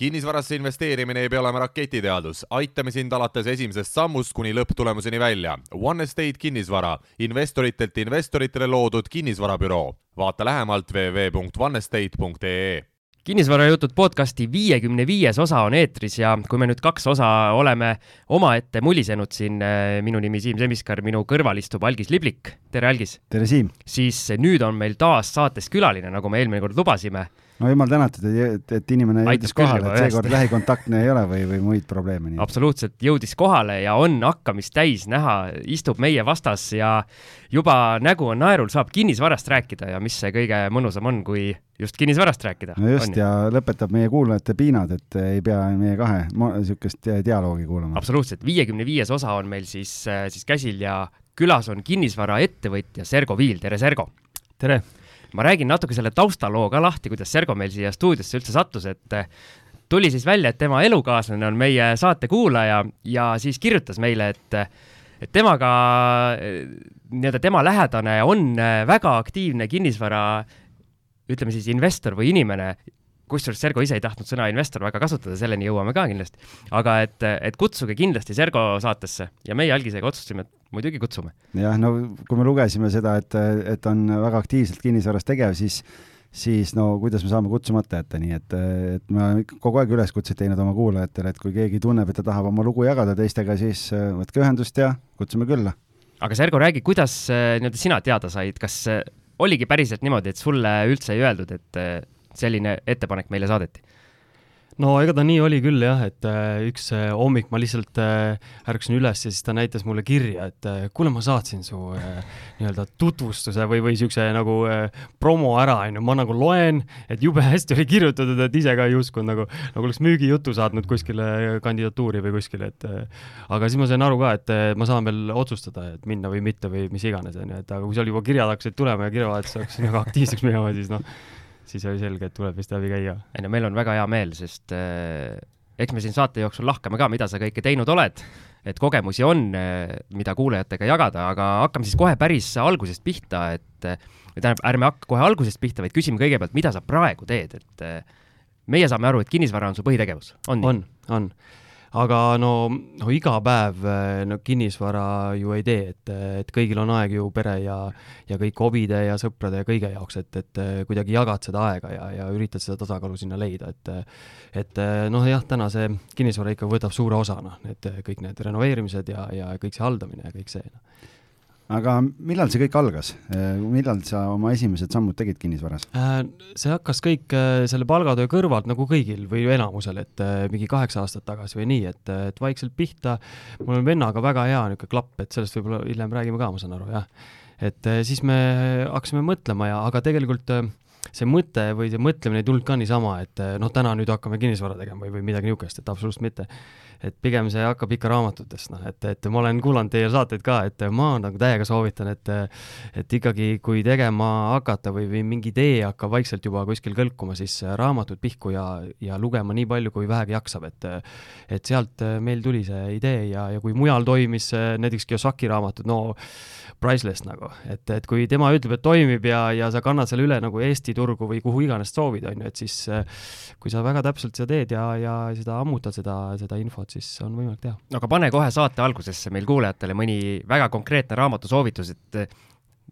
kinnisvarasse investeerimine ei pea olema raketiteadus, aitame sind alates esimesest sammust kuni lõpptulemuseni välja. One Estate kinnisvara, investoritelt investoritele loodud kinnisvarabüroo. vaata lähemalt www.onestate.ee kinnisvarajutud podcasti viiekümne viies osa on eetris ja kui me nüüd kaks osa oleme omaette mulisenud siin, eh, minu nimi Siim Semiskar, minu kõrval istub Algis Liblik, tere Algis! tere Siim! siis nüüd on meil taas saates külaline, nagu me eelmine kord lubasime no jumal tänatud, et, et inimene jõudis kohale, et seekord lähikontaktne ei ole või, või muid probleeme. absoluutselt, jõudis kohale ja on hakkamist täis näha, istub meie vastas ja juba nägu on naerul, saab kinnisvarast rääkida ja mis see kõige mõnusam on, kui just kinnisvarast rääkida. no just, ja lõpetab meie kuulajate piinad, et ei pea meie kahe niisugust dialoogi kuulama. absoluutselt, viiekümne viies osa on meil siis, siis käsil ja külas on kinnisvaraettevõtja Sergo Viil, tere Sergo! tere! Ma räägin natuke selle taustaloo ka lahti, kuidas Sergo meil siia stuudiosse üldse sattus, et eh, tuli siis välja, et tema elukaaslane on meie saate kuulaja ja siis kirjutas meile, et et temaga, eh, nii-öelda tema lähedane on eh, väga aktiivne kinnisvara ütleme siis investor või inimene kusjuures Sergo ise ei tahtnud sõna investor väga kasutada, selleni jõuame ka kindlasti. aga et, et kutsuge kindlasti Sergo saatesse ja meie algisega otsustasime, et muidugi kutsume. jah, no kui me lugesime seda, et, et on väga aktiivselt kinnisvaras tegev, siis siis no kuidas me saame kutsumata jätta, nii et, et me kogu aeg üleskutseid teinud oma kuulajatele, et kui keegi tunneb, et ta tahab oma lugu jagada teistega, siis äh, võtke ühendust ja kutsume külla. aga Sergo, räägi, kuidas äh, nii-öelda sina teada said, kas äh, oligi päriselt niimoodi, et sulle üldse ei öeldud, et selline ettepanek meile saadeti? No ega ta nii oli küll jah, et äh, üks äh, hommik ma lihtsalt äh, ärkasin üles ja siis ta näitas mulle kirja, et kuule, ma saatsin su nii-öelda tutvustuse või, või niisuguse nagu promo ära, onju, ma nagu loen, et jube hästi oli kirjutatud, et ise ka ei uskunud nagu, nagu oleks müügijutu saatnud kuskile kandidatuuri või kuskile, et aga siis ma sain aru ka, et ma saan veel otsustada, et minna või mitte või mis iganes, onju, et aga kui seal juba kirjad hakkasid tulema ja kirjavahetus hakkas nagu aktiivseks minema, siis noh siis oli selge, et tuleb vist läbi käia. ei no meil on väga hea meel, sest äh, eks me siin saate jooksul lahkame ka, mida sa kõike teinud oled, et kogemusi on, äh, mida kuulajatega jagada, aga hakkame siis kohe päris algusest pihta, et äh, tähendab, ärme hakka kohe algusest pihta, vaid küsime kõigepealt, mida sa praegu teed, et äh, meie saame aru, et kinnisvara on su põhitegevus, on nii? on, on aga no, no iga päev eh, no kinnisvara ju ei tee, et, et kõigil on aeg ju pere ja, ja kõik hobide ja sõprade ja kõige jaoks, et, et eh, kuidagi jagad seda aega ja, ja üritad seda tasakaalu sinna leida, et et noh, jah, täna see kinnisvara ikka võtab suure osa, noh, need kõik need renoveerimised ja, ja kõik see haldamine ja kõik see, noh aga millal see kõik algas, millal sa oma esimesed sammud tegid kinnisvaras? Äh, see hakkas kõik äh, selle palgatöö kõrvalt nagu kõigil või enamusel, et äh, mingi kaheksa aastat tagasi või nii, et, et vaikselt pihta, mul on vennaga väga hea niisugune klapp, et sellest võib-olla hiljem räägime ka, ma saan aru, jah. et siis me hakkasime mõtlema ja, aga tegelikult see mõte või see mõtlemine ei tulnud ka niisama, et noh, täna nüüd hakkame kinnisvara tegema või, või midagi niisugust, et absoluutselt mitte et pigem see hakkab ikka raamatutest, noh, et, et ma olen kuulanud teie saateid ka, et ma nagu täiega soovitan, et et ikkagi, kui tegema hakata või, või mingi idee hakkab vaikselt juba kuskil kõlkuma, siis raamatud pihku ja, ja lugema nii palju, kui vähegi jaksab, et et sealt meil tuli see idee ja, ja kui mujal toimis näiteks Kiyosaki raamatud, no priceless nagu, et, et kui tema ütleb, et toimib ja, ja sa kannad selle üle nagu Eesti turgu või kuhu iganes soovid, on ju, et siis kui sa väga täpselt seda teed ja, ja seda ammutad, seda, seda infot, siis on võimalik teha. aga pane kohe saate algusesse meil kuulajatele mõni väga konkreetne raamatusoovitus, et eh,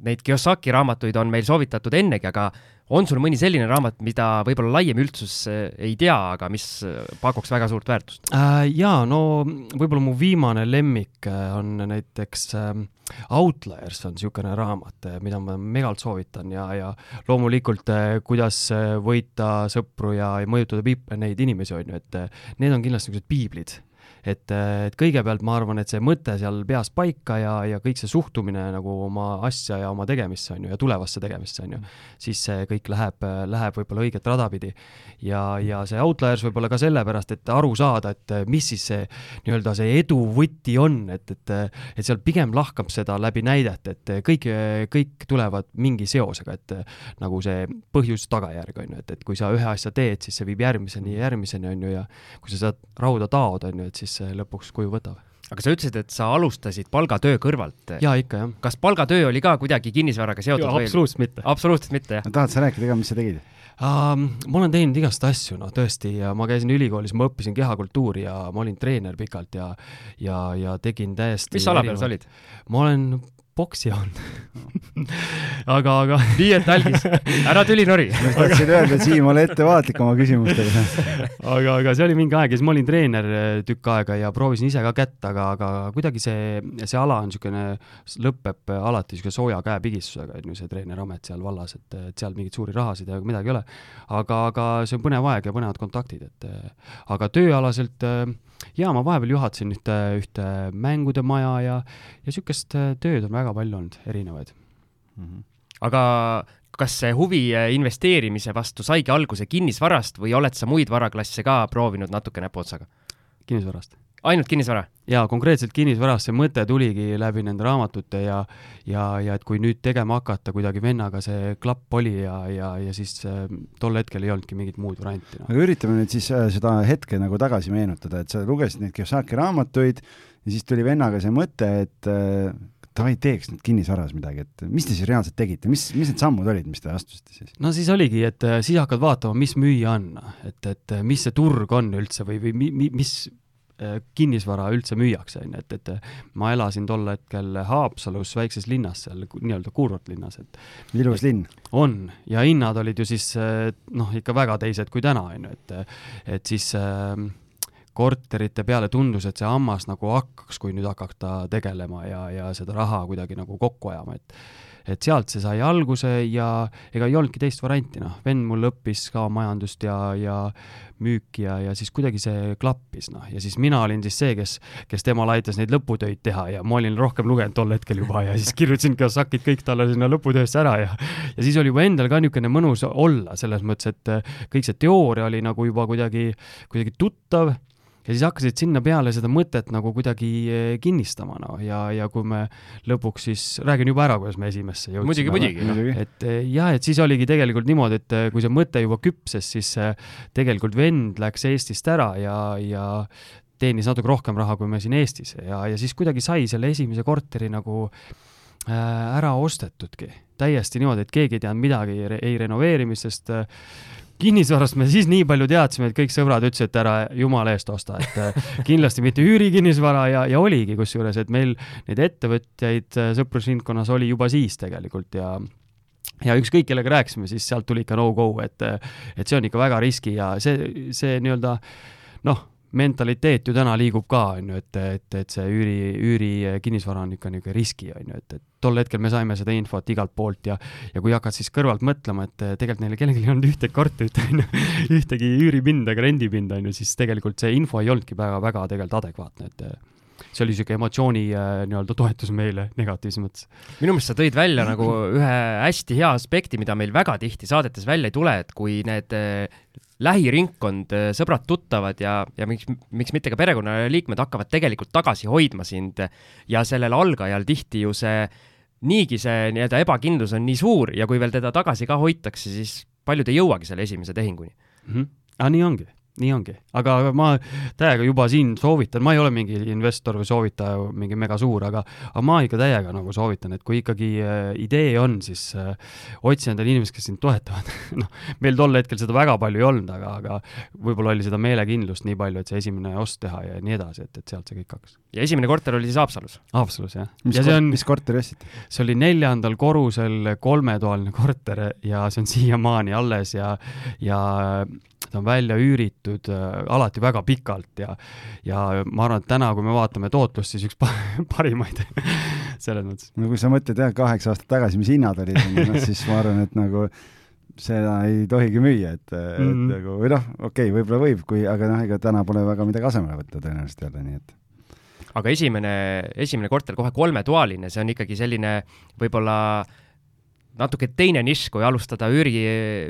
neid Kiyosaki raamatuid on meil soovitatud ennegi, aga on sul mõni selline raamat, mida võib-olla laiem üldsus eh, ei tea, aga mis eh, pakuks väga suurt väärtust äh,? jaa, no võib-olla mu viimane lemmik on näiteks äh, Outliers on niisugune raamat, mida ma megalt soovitan ja, ja loomulikult, kuidas võita sõpru ja mõjutada neid inimesi, on ju, et need on kindlasti niisugused piiblid et, et kõigepealt ma arvan, et see mõte seal peas paika ja, ja kõik see suhtumine nagu oma asja ja oma tegemisse, on ju, ja tulevasse tegemisse, on ju, siis see kõik läheb, läheb võib-olla õiget rada pidi. ja, ja see Outliers võib-olla ka sellepärast, et aru saada, et mis siis see nii-öelda see edu võti on, et, et, et seal pigem lahkab seda läbi näidete, et kõik, kõik tulevad mingi seosega, et nagu see põhjus-tagajärg, on ju, et, et kui sa ühe asja teed, siis see viib järgmiseni ja järgmiseni, on ju, ja kui sa seda rauda taod, on ju, et siis lõpuks kuju võtab aga sa ütlesid, et sa alustasid palgatöö kõrvalt. jaa, ikka jah. kas palgatöö oli ka kuidagi kinnisvaraga seotud? absoluutselt mitte. absoluutselt mitte, jah. tahad sa rääkida ka, mis sa tegid? Um, ma olen teinud igast asju, noh tõesti, ja ma käisin ülikoolis, ma õppisin kehakultuuri ja ma olin treener pikalt ja ja, ja tegin täiesti mis ala peal sa olid? ma olen poksija olnud aga, aga nii et algis, ära tüli nori. ma tahtsin öelda, Siim, ole ettevaatlik oma küsimustega aga, aga see oli mingi aeg ja siis ma olin treener eh, tükk aega ja proovisin ise ka kätt, aga, aga kuidagi see, see ala on niisugune, lõpeb alati niisugune sooja käepigistusega, on ju, see treeneramet seal vallas, et, et seal mingeid suuri rahasid ja midagi ei ole. aga, aga see on põnev aeg ja põnevad kontaktid, et aga tööalaselt äh, jaa, ma vahepeal juhatasin ühte, ühte mängude maja ja, ja niisugust äh, tööd on väga palju olnud, erinevaid mm. -hmm. aga kas see huvi äh, investeerimise vastu saigi alguse kinnisvarast või oled sa muid varaklasse ka proovinud natuke näpuotsaga? kinnisvarast ainult kinnisvara? jaa, konkreetselt kinnisvarast see mõte tuligi läbi nende raamatute ja ja, ja et kui nüüd tegema hakata, kuidagi vennaga see klapp oli ja, ja, ja siis äh, tol hetkel ei olnudki mingit muud varianti no.. aga üritame nüüd siis äh, seda hetke nagu tagasi meenutada, et sa lugesid neid Kiyosaki raamatuid ja siis tuli vennaga see mõte, et äh, davai, teeks nüüd kinnisvaras midagi, et mis te siis reaalselt tegite, mis, mis need sammud olid, mis te astusite siis? no siis oligi, et äh, siis hakkad vaatama, mis müüa on, et, et mis see turg on üldse või, või mi, mi, mis kinnisvara üldse müüakse, on ju, et, et ma elasin tol hetkel Haapsalus, väikses linnas seal, nii-öelda kuurortlinnas, et ilus linn. on, ja hinnad olid ju siis äh, noh, ikka väga teised kui täna, on ju, et et siis äh, korterite peale tundus, et see hammas nagu hakkaks, kui nüüd hakata tegelema ja, ja seda raha kuidagi nagu kokku ajama, et et sealt see sai alguse ja ega ei olnudki teist varianti, noh, vend mul õppis ka majandust ja, ja müüki ja, ja siis kuidagi see klappis, noh, ja siis mina olin siis see, kes, kes temal aitas neid lõputöid teha ja ma olin rohkem lugenud tol hetkel juba ja siis kirjutasin Kiyosakit kõik talle sinna lõputöösse ära ja ja siis oli juba endal ka niisugune mõnus olla, selles mõttes, et kõik see teooria oli nagu juba kuidagi, kuidagi tuttav ja siis hakkasid sinna peale seda mõtet nagu kuidagi eh, kinnistama, noh, ja, ja kui me lõpuks siis, räägin juba ära, kuidas me esimesse jõudsime. muidugi, muidugi no.. et eh, jah, et siis oligi tegelikult niimoodi, et eh, kui see mõte juba küpses, siis tegelikult vend läks Eestist ära ja, ja teenis natuke rohkem raha kui me siin Eestis ja, ja siis kuidagi sai selle esimese korteri nagu äh, ära ostetudki. täiesti niimoodi, et keegi ei teadnud midagi ei renoveerimisest äh,, kinnisvarast me siis nii palju teadsime, et kõik sõbrad ütlesid, et ära jumala eest osta, et äh, kindlasti mitte üürikinnisvara ja, ja oligi kusjuures, et meil neid ettevõtjaid äh, sõprusringkonnas oli juba siis tegelikult ja ja ükskõik, kellega rääkisime, siis sealt tuli ikka no-go, et, et see on ikka väga riski ja see, see nii-öelda noh mentaliteet ju täna liigub ka, on ju, et, et, et see üüri, üüri kinnisvara on ikka niisugune riski, on ju, et, et tol hetkel me saime seda infot igalt poolt ja ja kui hakkad siis kõrvalt mõtlema, et tegelikult neil kellelgi ei olnud ühtegi korterit, on ju, ühtegi üüripinda ega rendipinda, on ju, siis tegelikult see info ei olnudki väga-väga tegelikult adekvaatne, et see oli niisugune emotsiooni äh, nii-öelda toetus meile negatiivses mõttes. minu meelest sa tõid välja nagu ühe hästi hea aspekti, mida meil väga tihti saadetes välja ei tule, et kui need äh, lähiringkond, äh, sõbrad-tuttavad ja, ja miks, miks mitte ka perekonnaliikmed hakkavad tegelikult tagasi hoidma sind ja sellel algajal tihti ju see niigi see nii-öelda ebakindlus on nii suur ja kui veel teda tagasi ka hoitakse, siis paljud ei jõuagi selle esimese tehinguni mm. -hmm. aga nii ongi nii ongi, aga ma täiega juba siin soovitan, ma ei ole mingi investor või soovitaja, mingi mega suur, aga, aga ma ikka täiega nagu soovitan, et kui ikkagi äh, idee on, siis äh, otsi endale inimesed, kes sind toetavad noh, meil tol hetkel seda väga palju ei olnud, aga, aga võib-olla oli seda meelekindlust nii palju, et see esimene ost teha ja nii edasi, et, et sealt see kõik hakkas. ja esimene korter oli siis Haapsalus? Haapsalus, jah. mis, kor on... mis korteri ostsite? see oli neljandal korrusel kolmetoaline korter ja see on siiamaani alles ja, ja ta on välja üüritud äh, alati väga pikalt ja, ja ma arvan, et täna, kui me vaatame tootlust, siis üks parimaid selles mõttes. no kui sa mõtled jah, kaheksa aastat tagasi, mis hinnad olid, noh siis ma arvan, et nagu seda ei tohigi müüa, et mm, -hmm. et mhm. nagu või noh, okei okay,, võib-olla võib, kui, aga noh, ega täna pole väga midagi asemele võtta tõenäoliselt jälle, nii et aga esimene, esimene korter kohe kolmetoaline, see on ikkagi selline võib-olla äh, natuke teine nišš, kui alustada üüri,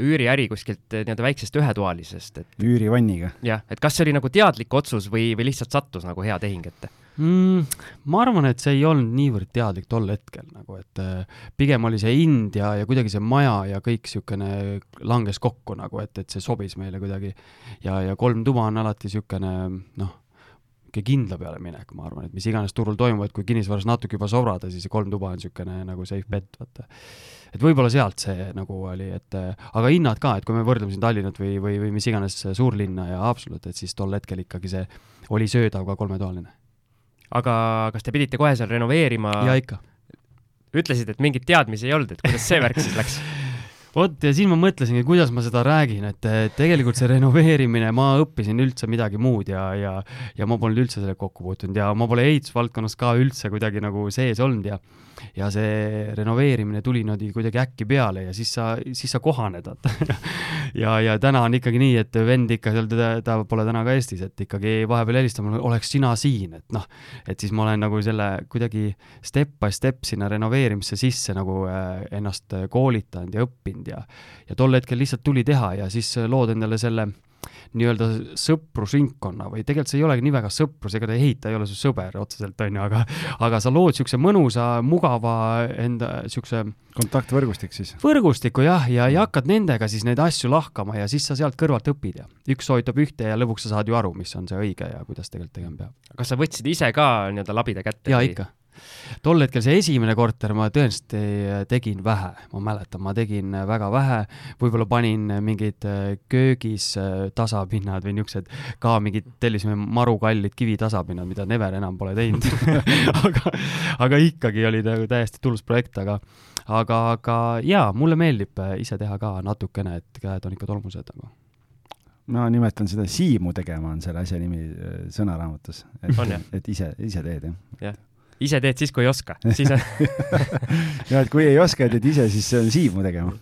üüriäri kuskilt eh, nii-öelda väiksest ühetoalisest, et üürivanniga. jah, et kas see oli nagu teadlik otsus või, või lihtsalt sattus nagu hea tehing ette mm,? ma arvan, et see ei olnud niivõrd teadlik tol hetkel nagu, et äh, pigem oli see hind ja, ja kuidagi see maja ja kõik niisugune langes kokku nagu, et, et see sobis meile kuidagi. ja, ja kolm tuba on alati niisugune noh, niisugune kindla peale minek, ma arvan, et mis iganes turul toimub, et kui kinnisvaras natuke juba sobrada, siis kolm tuba on niisugune nagu safe bet, vaata. et võib-olla sealt see nagu oli, et aga hinnad ka, et kui me võrdleme siin Tallinnat või, või, või mis iganes suurlinna ja Haapsalut, et siis tol hetkel ikkagi see oli söödav ka kolmetoaline. aga kas te pidite kohe seal renoveerima? ja ikka. ütlesid, et mingit teadmisi ei olnud, et kuidas see värk siis läks? vot ja siis ma mõtlesingi, kuidas ma seda räägin, et tegelikult see renoveerimine, ma õppisin üldse midagi muud ja, ja, ja ma polnud üldse sellega kokku puutunud ja ma pole ehitusvaldkonnas ka üldse kuidagi nagu sees olnud ja ja see renoveerimine tuli niimoodi kuidagi äkki peale ja siis sa, siis sa kohaned, vaata. Ja, ja täna on ikkagi nii, et vend ikka seal, teda, ta pole täna ka Eestis, et ikkagi vahepeal helistab mulle, oleks sina siin, et noh, et siis ma olen nagu selle kuidagi step by step sinna renoveerimisse sisse nagu äh, ennast koolitanud ja õppinud ja ja tol hetkel lihtsalt tuli teha ja siis lood endale selle nii-öelda sõprusringkonna või tegelikult see ei olegi nii väga sõprus, ega ta ehitaja ei ole su sõber otseselt, on ju, aga aga sa lood niisuguse mõnusa, mugava enda niisuguse kontaktvõrgustik siis? võrgustiku jah, ja, ja hakkad nendega siis neid asju lahkama ja siis sa sealt kõrvalt õpid ja üks soovitab ühte ja lõpuks sa saad ju aru, mis on see õige ja kuidas tegelikult tegema peab. kas sa võtsid ise ka nii-öelda labida kätte? jaa, ikka tol hetkel see esimene korter ma tõenäoliselt äh, tegin vähe, ma mäletan, ma tegin äh, väga vähe, võib-olla panin mingid äh, köögis tasapinnad või niisugused ka mingid, tellisime maru kallid kivitasapinnad, mida Never enam pole teinud. Aga, aga ikkagi oli ta nagu täiesti tulus projekt, aga aga, aga jaa, mulle meeldib ise teha ka natukene, et käed on ikka tolmused nagu ma nimetan seda siimu tegema, on selle asja nimi sõnaraamatus. et, et ise, ise teed, jah? jah, ise teed siis, kui ei oska, siis on ja et kui ei oska, teed ise, siis see on siimu tegema.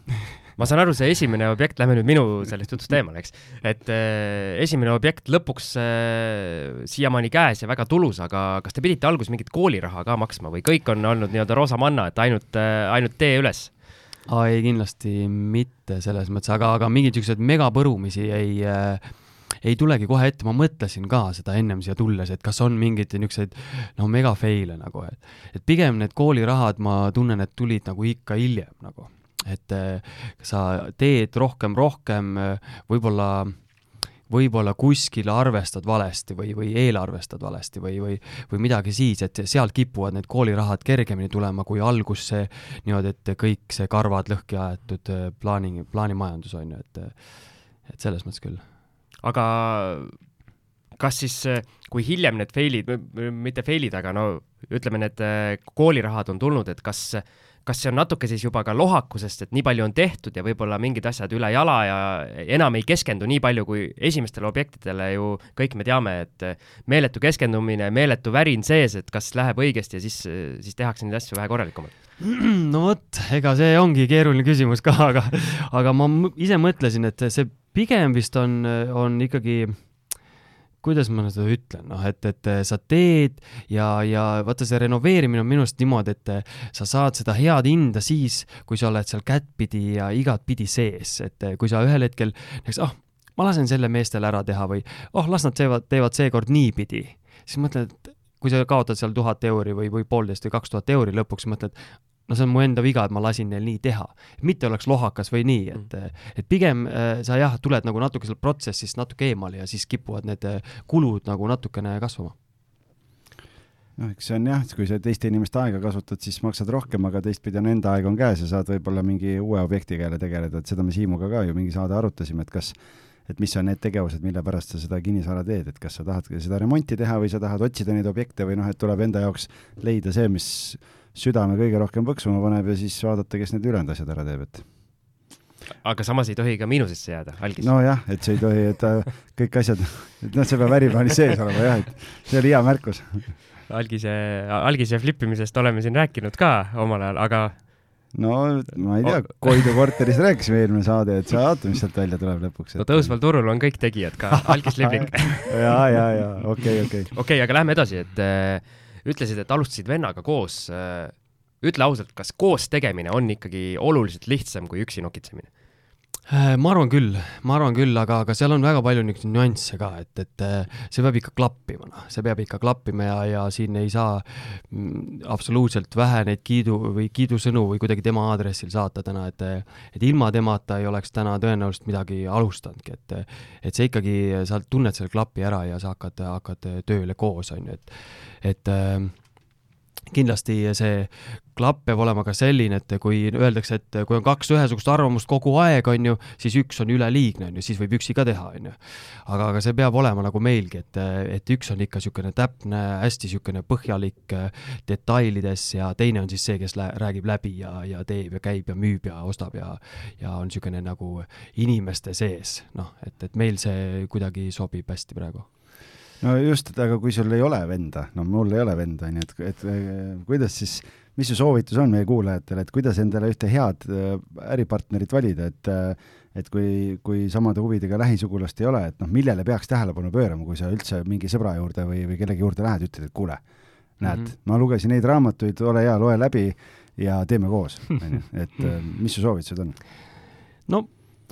Ma saan aru, see esimene objekt, lähme nüüd minu sellest jutust eemale, eks, et äh, esimene objekt lõpuks äh, siiamaani käes ja väga tulus, aga kas te pidite alguses mingit kooliraha ka maksma või kõik on olnud nii-öelda roosa manna, et ainult äh,, ainult tee üles? ei, kindlasti mitte selles mõttes, aga, aga mingeid niisuguseid megapõrumisi ei äh, ei tulegi kohe ette, ma mõtlesin ka seda ennem siia tulles, et kas on mingeid niisuguseid no mega fail'e nagu, et et pigem need koolirahad, ma tunnen, et tulid nagu ikka hiljem nagu, et äh, sa teed rohkem, rohkem võib-olla võib-olla kuskil arvestad valesti või, või eelarvestad valesti või, või, või midagi siis, et sealt kipuvad need koolirahad kergemini tulema kui algus see niimoodi, et kõik see karvad lõhki aetud plaani, plaanimajandus on ju, et et selles mõttes küll aga kas siis, kui hiljem need fail'id, mitte fail'id, aga no ütleme, need äh, koolirahad on tulnud, et kas, kas see on natuke siis juba ka lohakusest, et nii palju on tehtud ja võib-olla mingid asjad üle jala ja enam ei keskendu nii palju kui esimestele objektidele ju kõik me teame, et meeletu keskendumine, meeletu värin sees, et kas läheb õigesti ja siis, siis tehakse neid asju vähe korralikumalt. No vot, ega see ongi keeruline küsimus ka, aga, aga ma ise mõtlesin, et see pigem vist on, on ikkagi kuidas ma seda ütlen, noh, et, et sa teed ja, ja vaata, see renoveerimine on minu arust niimoodi, et sa saad seda head hinda siis, kui sa oled seal kättpidi ja igatpidi sees, et kui sa ühel hetkel näiteks, ah, ma lasen selle meestel ära teha või oh, las nad teevad, teevad seekord niipidi, siis mõtled, kui sa kaotad seal tuhat euri või, või poolteist või kaks tuhat euri lõpuks, mõtled, no see on mu enda viga, et ma lasin neil nii teha. mitte oleks lohakas või nii, et mm., et pigem äh, sa jah, tuled nagu natuke sealt protsessist natuke eemale ja siis kipuvad need äh, kulud nagu natukene kasvama noh, eks see on jah, kui sa teiste inimeste aega kasutad, siis maksad rohkem, aga teistpidi on enda aeg on käes ja saad võib-olla mingi uue objektiga jälle tegeleda, et seda me Siimuga ka ju mingi saade arutasime, et kas et mis on need tegevused, mille pärast sa seda kinnisvara teed, et kas sa tahad seda remonti teha või sa tahad otsida neid objekte või noh, et tuleb enda jaoks leida see, mis südame kõige rohkem põksuma paneb ja siis vaadata, kes need ülejäänud asjad ära teeb, et aga samas ei tohi ka miinusesse jääda, algis. nojah, et see ei tohi, et äh, kõik asjad, et noh, see peab äriplaanis sees olema jah, et see oli hea märkus. algise, algise flippimisest oleme siin rääkinud ka omal ajal, aga no ma ei tea, Koidu korterist rääkisime eelmine saade, et sa vaata, mis sealt välja tuleb lõpuks et.... no tõusval turul on kõik tegijad ka, algislipik ja, ja, ja okei okay,, okei okay.. okei okay,, aga lähme edasi, et äh, ütlesid, et alustasid vennaga koos. Äh, ütle ausalt, kas koos tegemine on ikkagi oluliselt lihtsam kui üksi nokitsemine? Äh, ma arvan küll, ma arvan küll, aga, aga seal on väga palju niisuguseid nüansse ka, et, et äh, see peab ikka klappima, noh, see peab ikka klappima ja, ja siin ei saa mm, absoluutselt vähe neid kiidu või kiidusõnu või kuidagi tema aadressil saata täna, et et ilma temata ei oleks täna tõenäoliselt midagi alustanudki, et et see ikkagi, sa tunned selle klapi ära ja sa hakkad, hakkad tööle koos, on ju, et et äh, kindlasti see klapp peab olema ka selline, et kui öeldakse, et kui on kaks ühesugust arvamust kogu aeg, on ju, siis üks on üleliigne, on ju, siis võib üksi ka teha, on ju. aga, aga see peab olema nagu meilgi, et, et üks on ikka niisugune täpne, hästi niisugune põhjalik detailides ja teine on siis see, kes lä räägib läbi ja, ja teeb ja käib ja müüb ja ostab ja ja on niisugune nagu inimeste sees, noh, et, et meil see kuidagi sobib hästi praegu no just, aga kui sul ei ole venda, no mul ei ole venda, onju, et, et kuidas siis, mis su soovitus on meie kuulajatele, et kuidas endale ühte head äh, äripartnerit valida, et äh, et kui, kui samade huvidega lähisugulast ei ole, et noh, millele peaks tähelepanu pöörama, kui sa üldse mingi sõbra juurde või, või kellegi juurde lähed, ütled, et kuule, näed mm, -hmm. ma lugesin neid raamatuid, ole hea, loe läbi ja teeme koos, onju, et äh, mis su soovitused on? no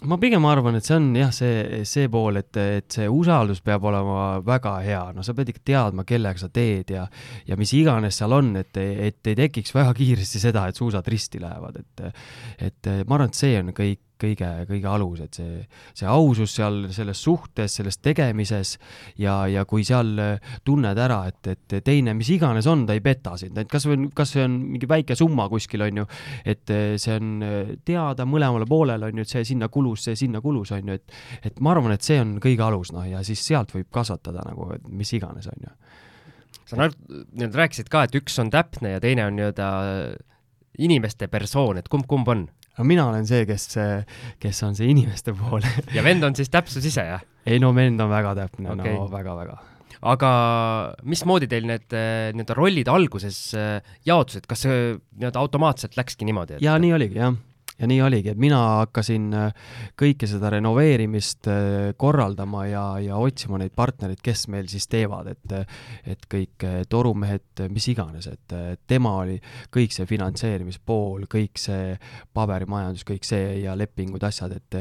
ma pigem arvan, et see on jah, see, see pool, et, et see usaldus peab olema väga hea, no sa pead ikka teadma, kellega sa teed ja ja mis iganes seal on, et, et ei tekiks väga kiiresti seda, et suusad risti lähevad, et et ma arvan, et see on kõik kõige, kõige alus, et see, see ausus seal selles suhtes, selles tegemises ja, ja kui seal tunned ära, et, et teine, mis iganes on, ta ei peta sind, et kas või, kas see on mingi väike summa kuskil, on ju, et see on teada mõlemale poolele, on ju, et see sinna kulus, see sinna kulus, on ju, et et ma arvan, et see on kõige alus, noh, ja siis sealt võib kasvatada nagu mis iganes, on ju. sa nii-öelda rääkisid ka, et üks on täpne ja teine on nii-öelda inimeste persoon, et kumb, kumb on? No mina olen see, kes, kes on see inimeste pool ja vend on siis täpsus ise, jah? ei no vend on väga täpne okay., no väga-väga. aga mismoodi teil need nii-öelda rollid alguses äh, jaotusid, kas see nii-öelda automaatselt läkski niimoodi et...? jaa, nii oligi, jah ja nii oligi, et mina hakkasin äh, kõike seda renoveerimist äh, korraldama ja, ja otsima neid partnereid, kes meil siis teevad, et et kõik äh, torumehed, mis iganes, et tema oli kõik see finantseerimispool, kõik see paberimajandus, kõik see ja lepingud, asjad, et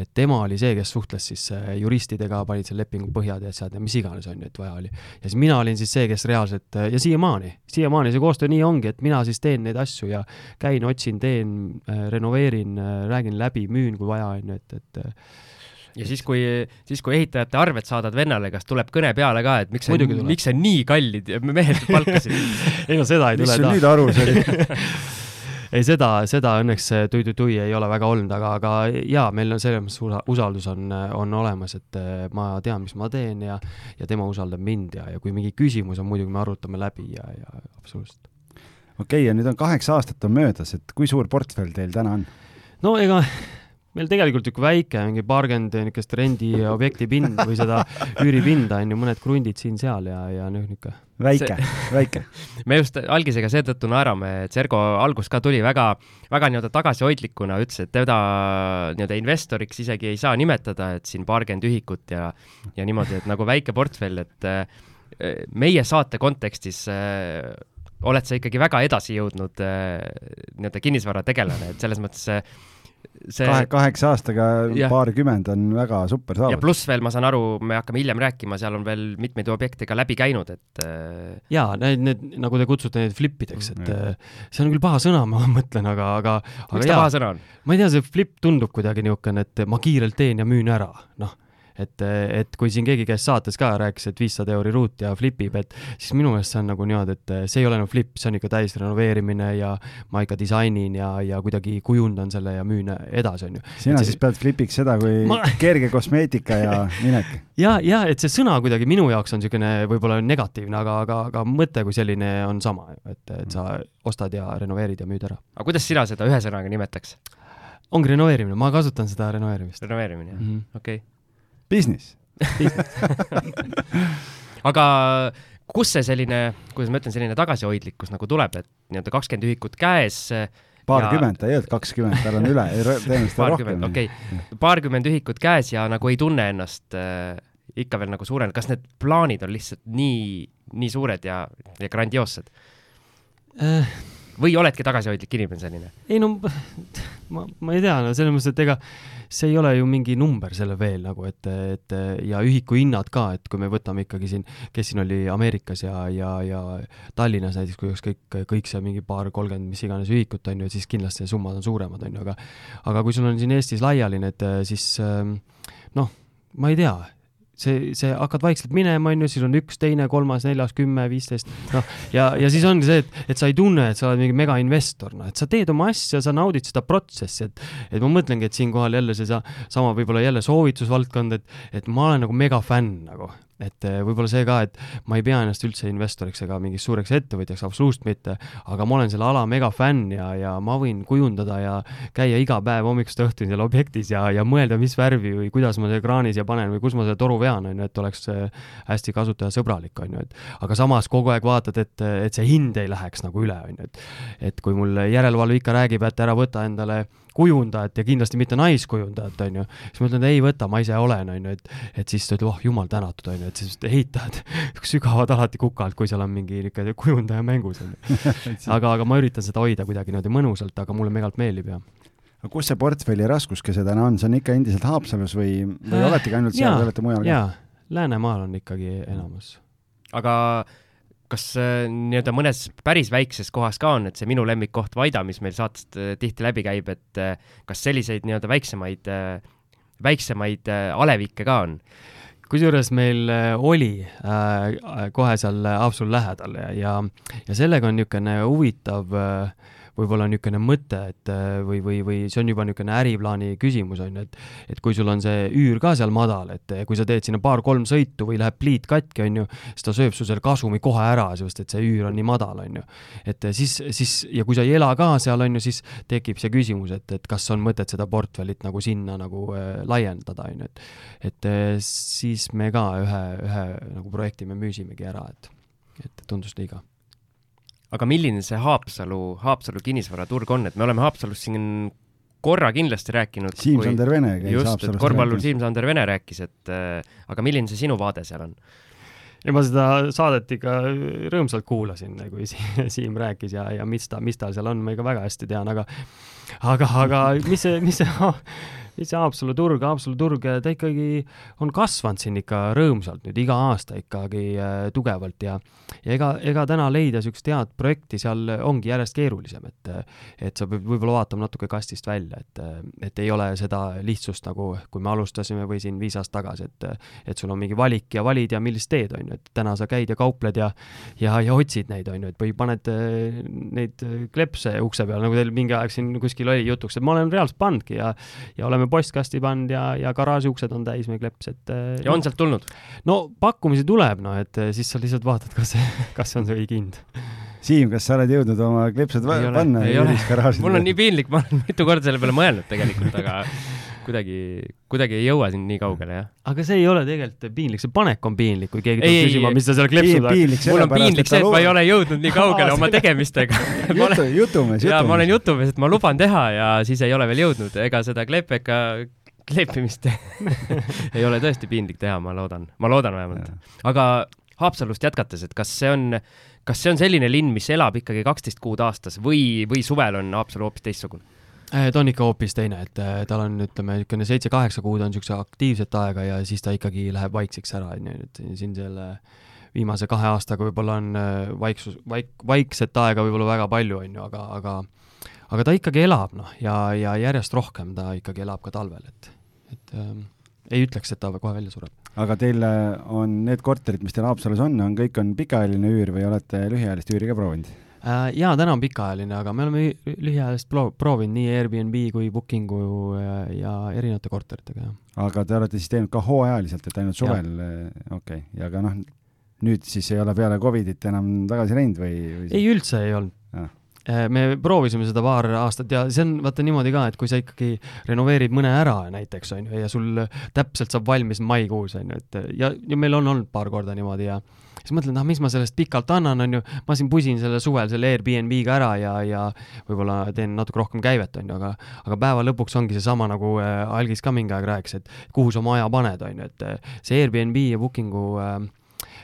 et tema oli see, kes suhtles siis juristidega, panid selle lepingu põhjad ja asjad ja mis iganes, on ju, et vaja oli. ja siis mina olin siis see, kes reaalselt ja siiamaani, siiamaani see koostöö nii ongi, et mina siis teen neid asju ja käin, otsin, teen renoveerin, räägin läbi, müün, kui vaja, on ju, et, et ja siis, kui, siis kui ehitajate arved saadad vennale, kas tuleb kõne peale ka, et miks sa, miks sa nii kallid mehed palkasid? Ei no seda ei tule. mis sul nüüd aru sai ei, seda, seda õnneks tui-tui-tui ei ole väga olnud, aga, aga jaa, meil on selles mõttes usaldus on, on olemas, et eh, ma tean, mis ma teen ja, ja tema usaldab mind ja, ja kui mingi küsimus on, muidugi me arutame läbi ja, ja absoluutselt okei okay,, ja nüüd on kaheksa aastat on möödas, et kui suur portfell teil täna on? no ega meil tegelikult niisugune väike, mingi paarkümmend niisugust rendiobjekti pind või seda üüripinda on ju, mõned krundid siin-seal ja, ja noh, niisugune. väike see... väike me just algisega seetõttu naerame, et Sergo algus ka tuli väga, väga nii-öelda tagasihoidlikuna, ütles, et teda nii-öelda investoriks isegi ei saa nimetada, et siin paarkümmend ühikut ja, ja niimoodi, et nagu väike portfell, et eh, meie saate kontekstis eh, oled sa ikkagi väga edasi jõudnud äh, nii-öelda kinnisvarategelane, et selles mõttes see Kahe, kaheksa aastaga paarkümmend on väga super saavutus. ja pluss veel, ma saan aru, me hakkame hiljem rääkima, seal on veel mitmeid objekte ka läbi käinud, et äh, jaa, need, need, nagu te kutsute neid flipideks, et mm, see on küll paha sõna, ma mõtlen, aga, aga miks ta paha sõna on? ma ei tea, see flip tundub kuidagi niisugune, et ma kiirelt teen ja müün ära, noh et, et kui siin keegi käis saates ka, rääkis, et viissada euri ruut ja flipib, et siis minu meelest see on nagu niimoodi, et see ei ole enam flip, see on ikka täis renoveerimine ja ma ikka disainin ja, ja kuidagi kujundan selle ja müün edasi, on ju. sina et siis see... pead flipiks seda kui ma... kerge kosmeetika ja minek. ja, ja et see sõna kuidagi minu jaoks on niisugune võib-olla negatiivne, aga, aga, aga mõte kui selline on sama, et, et sa ostad ja renoveerid ja müüd ära. aga kuidas sina seda ühe sõnaga nimetaks? ongi renoveerimine, ma kasutan seda renoveerimist. renoveerimine, jah mm -hmm., okei okay Business aga kust see selline, kuidas ma ütlen, selline tagasihoidlikkus nagu tuleb, et nii-öelda kakskümmend ühikut käes paarkümmend ja..., ta ei öelnud kakskümmend, tal on üle, tõenäoliselt rohkem. okei okay., paarkümmend ühikut käes ja nagu ei tunne ennast äh, ikka veel nagu suurena, kas need plaanid on lihtsalt nii, nii suured ja, ja grandioossed äh,? Või oledki tagasihoidlik inimene selline? ei no ma, ma ei tea, no selles mõttes, et ega see ei ole ju mingi number selle veel nagu, et, et ja ühikuhinnad ka, et kui me võtame ikkagi siin, kes siin oli Ameerikas ja, ja, ja Tallinnas näiteks, kui oleks kõik, kõik see mingi paar, kolmkümmend, mis iganes ühikut, on ju, siis kindlasti summad on suuremad, on ju, aga aga kui sul on siin Eestis laiali need, siis noh, ma ei tea see, see hakkad vaikselt minema, on ju, siis on üks, teine, kolmas, neljas, kümme, viisteist, noh, ja, ja siis ongi see, et, et sa ei tunne, et sa oled mingi megainvestor, noh, et sa teed oma asja, sa naudid seda protsessi, et et ma mõtlengi, et siinkohal jälle see sa, sama võib-olla jälle soovitusvaldkond, et, et ma olen nagu megafänn nagu, et eh, võib-olla see ka, et ma ei pea ennast üldse investoriks ega mingiks suureks ettevõtjaks, absoluutselt mitte, aga ma olen selle ala megafänn ja, ja ma võin kujundada ja käia iga päev hommikust õhtuni seal objektis ja, ja mõelda, mis värvi või kuidas ma selle ekraani siia panen või kus ma selle toru vean, on ju, et oleks eh, hästi kasutajasõbralik, on ju, et aga samas kogu aeg vaatad, et, et see hind ei läheks nagu üle, on ju, et et kui mul järelevalve ikka räägib, et ära võta endale kujundajat ja kindlasti mitte naiskujundajat, on ju, siis ma ütlen, et ei võta, ma ise olen, on ju, et, et siis ta ütleb, oh jumal tänatud, on ju, et siis ehitajad sügavad alati kuka alt, kui seal on mingi niisugune kujundaja mängus, on ju. aga, aga ma üritan seda hoida kuidagi niimoodi mõnusalt, aga mulle megalt meeldib ja aga kus see portfelli raskuskese täna on, see on ikka endiselt Haapsalus või, või äh, oletegi ainult seal või olete mujal ka? Läänemaal on ikkagi enamus. aga kas äh, nii-öelda mõnes päris väikses kohas ka on, et see minu lemmikkoht Vaida, mis meil saatest äh, tihti läbi käib, et äh, kas selliseid nii-öelda väiksemaid, väiksemaid alevikke ka on? kusjuures meil oli äh, kohe seal Haapsalu lähedal ja, ja, sellega on niisugune huvitav äh, võib-olla niisugune mõte, et äh, või, või, või see on juba niisugune äriplaani küsimus, on ju, et et kui sul on see üür ka seal madal, et kui sa teed sinna paar-kolm sõitu või läheb pliit katki, on ju, siis ta sööb su selle kasumi kohe ära, sest et see üür on nii madal, on ju. et siis, siis ja kui sa ei ela ka seal, on ju, siis tekib see küsimus, et, et kas on mõtet seda portfellit nagu sinna nagu äh, laiendada, on ju, et et äh, siis me ka ühe, ühe nagu projekti me müüsimegi ära, et et tundus liiga aga milline see Haapsalu, Haapsalu kinnisvaraturg on, et me oleme Haapsalust siin korra kindlasti rääkinud. Siim-Sander Vene käis just, Haapsalust. korvpallur Siim-Sander Vene rääkis, et äh, aga milline see sinu vaade seal on? ja ma seda saadet ikka rõõmsalt kuulasin, kui Siim rääkis ja, ja mis ta, mis tal seal on, ma ikka väga hästi tean, aga aga, aga mis see, mis see siis Haapsalu turg, Haapsalu turg, ta ikkagi on kasvanud siin ikka rõõmsalt nüüd iga aasta ikkagi äh, tugevalt ja ja ega, ega täna leida niisugust head projekti seal ongi järjest keerulisem, et et sa pead võib-olla vaatama natuke kastist välja, et et ei ole seda lihtsust, nagu kui me alustasime või siin viis aastat tagasi, et et sul on mingi valik ja valid ja millist teed, on ju, et täna sa käid ja kaupled ja ja, ja otsid neid, on ju, et või paned äh, neid klepse ukse peale, nagu teil mingi aeg siin kuskil oli jutuks, et ma olen reaalselt pannudki ja ja oleme postkasti pannud ja, ja garaaži uksed on täis meil kleps, et äh, ja on sealt tulnud? no pakkumisi tuleb, noh, et äh, siis sa lihtsalt vaatad, kas, kas see on see õige hind. Siim, kas sa oled jõudnud oma kleepsed panna? ei ole, mul on nii piinlik, ma olen mitu korda selle peale mõelnud tegelikult, aga kuidagi, kuidagi ei jõua siin nii kaugele, jah. aga see ei ole tegelikult piinlik, see panek on piinlik, kui keegi tuleb küsima, mis sa seal kleepsud oled. mul on piinlik see, et ma ei ole jõudnud nii kaugele oma tegemistega jutu, jutumees, jutumees. ma olen jutumees, et ma luban teha ja siis ei ole veel jõudnud, ega seda kleepeka kleepimist ei ole tõesti piinlik teha, ma loodan, ma loodan vähemalt. aga Haapsalust jätkates, et kas see on, kas see on selline linn, mis elab ikkagi kaksteist kuud aastas või, või suvel on Haapsalu hoopis teistsugune? Äh, ta on ikka hoopis teine, et äh, tal on, ütleme, niisugune seitse-kaheksa kuud on niisuguse aktiivset aega ja siis ta ikkagi läheb vaikseks ära, on ju, et siin selle viimase kahe aastaga võib-olla on äh, vaiksus, vaik-, vaikset aega võib-olla väga palju, on ju, aga, aga aga ta ikkagi elab, noh, ja, ja järjest rohkem ta ikkagi elab ka talvel, et, et ähm, ei ütleks, et ta kohe välja sureb. aga teil on need korterid, mis teil Haapsalus on, on kõik on pikaajaline üür või olete lühiajalist üüri ka proovinud? Äh, jaa, täna on pikaajaline, aga me oleme lühiajalist proovinud nii Airbnb kui Bookingu ja, ja erinevate korteritega, jah. aga te olete siis teinud ka hooajaliselt, et ainult suvel, okei okay., ja ka noh, nüüd siis ei ole peale Covidit enam tagasi läinud või, või...? ei, üldse ei olnud ah me proovisime seda paar aastat ja see on vaata niimoodi ka, et kui sa ikkagi renoveerid mõne ära näiteks onju ja sul täpselt saab valmis maikuus onju, et ja, ja meil on olnud paar korda niimoodi ja siis mõtlen, ah, mis ma sellest pikalt annan, on ju, ma siin pusin selle suvel selle Airbnb-ga ära ja, ja võib-olla teen natuke rohkem käivet, on ju, aga aga päeva lõpuks ongi seesama, nagu äh, Algis ka mingi aeg rääkis, et kuhu sa oma aja paned, on ju, et äh, see Airbnb ja Bookingu äh,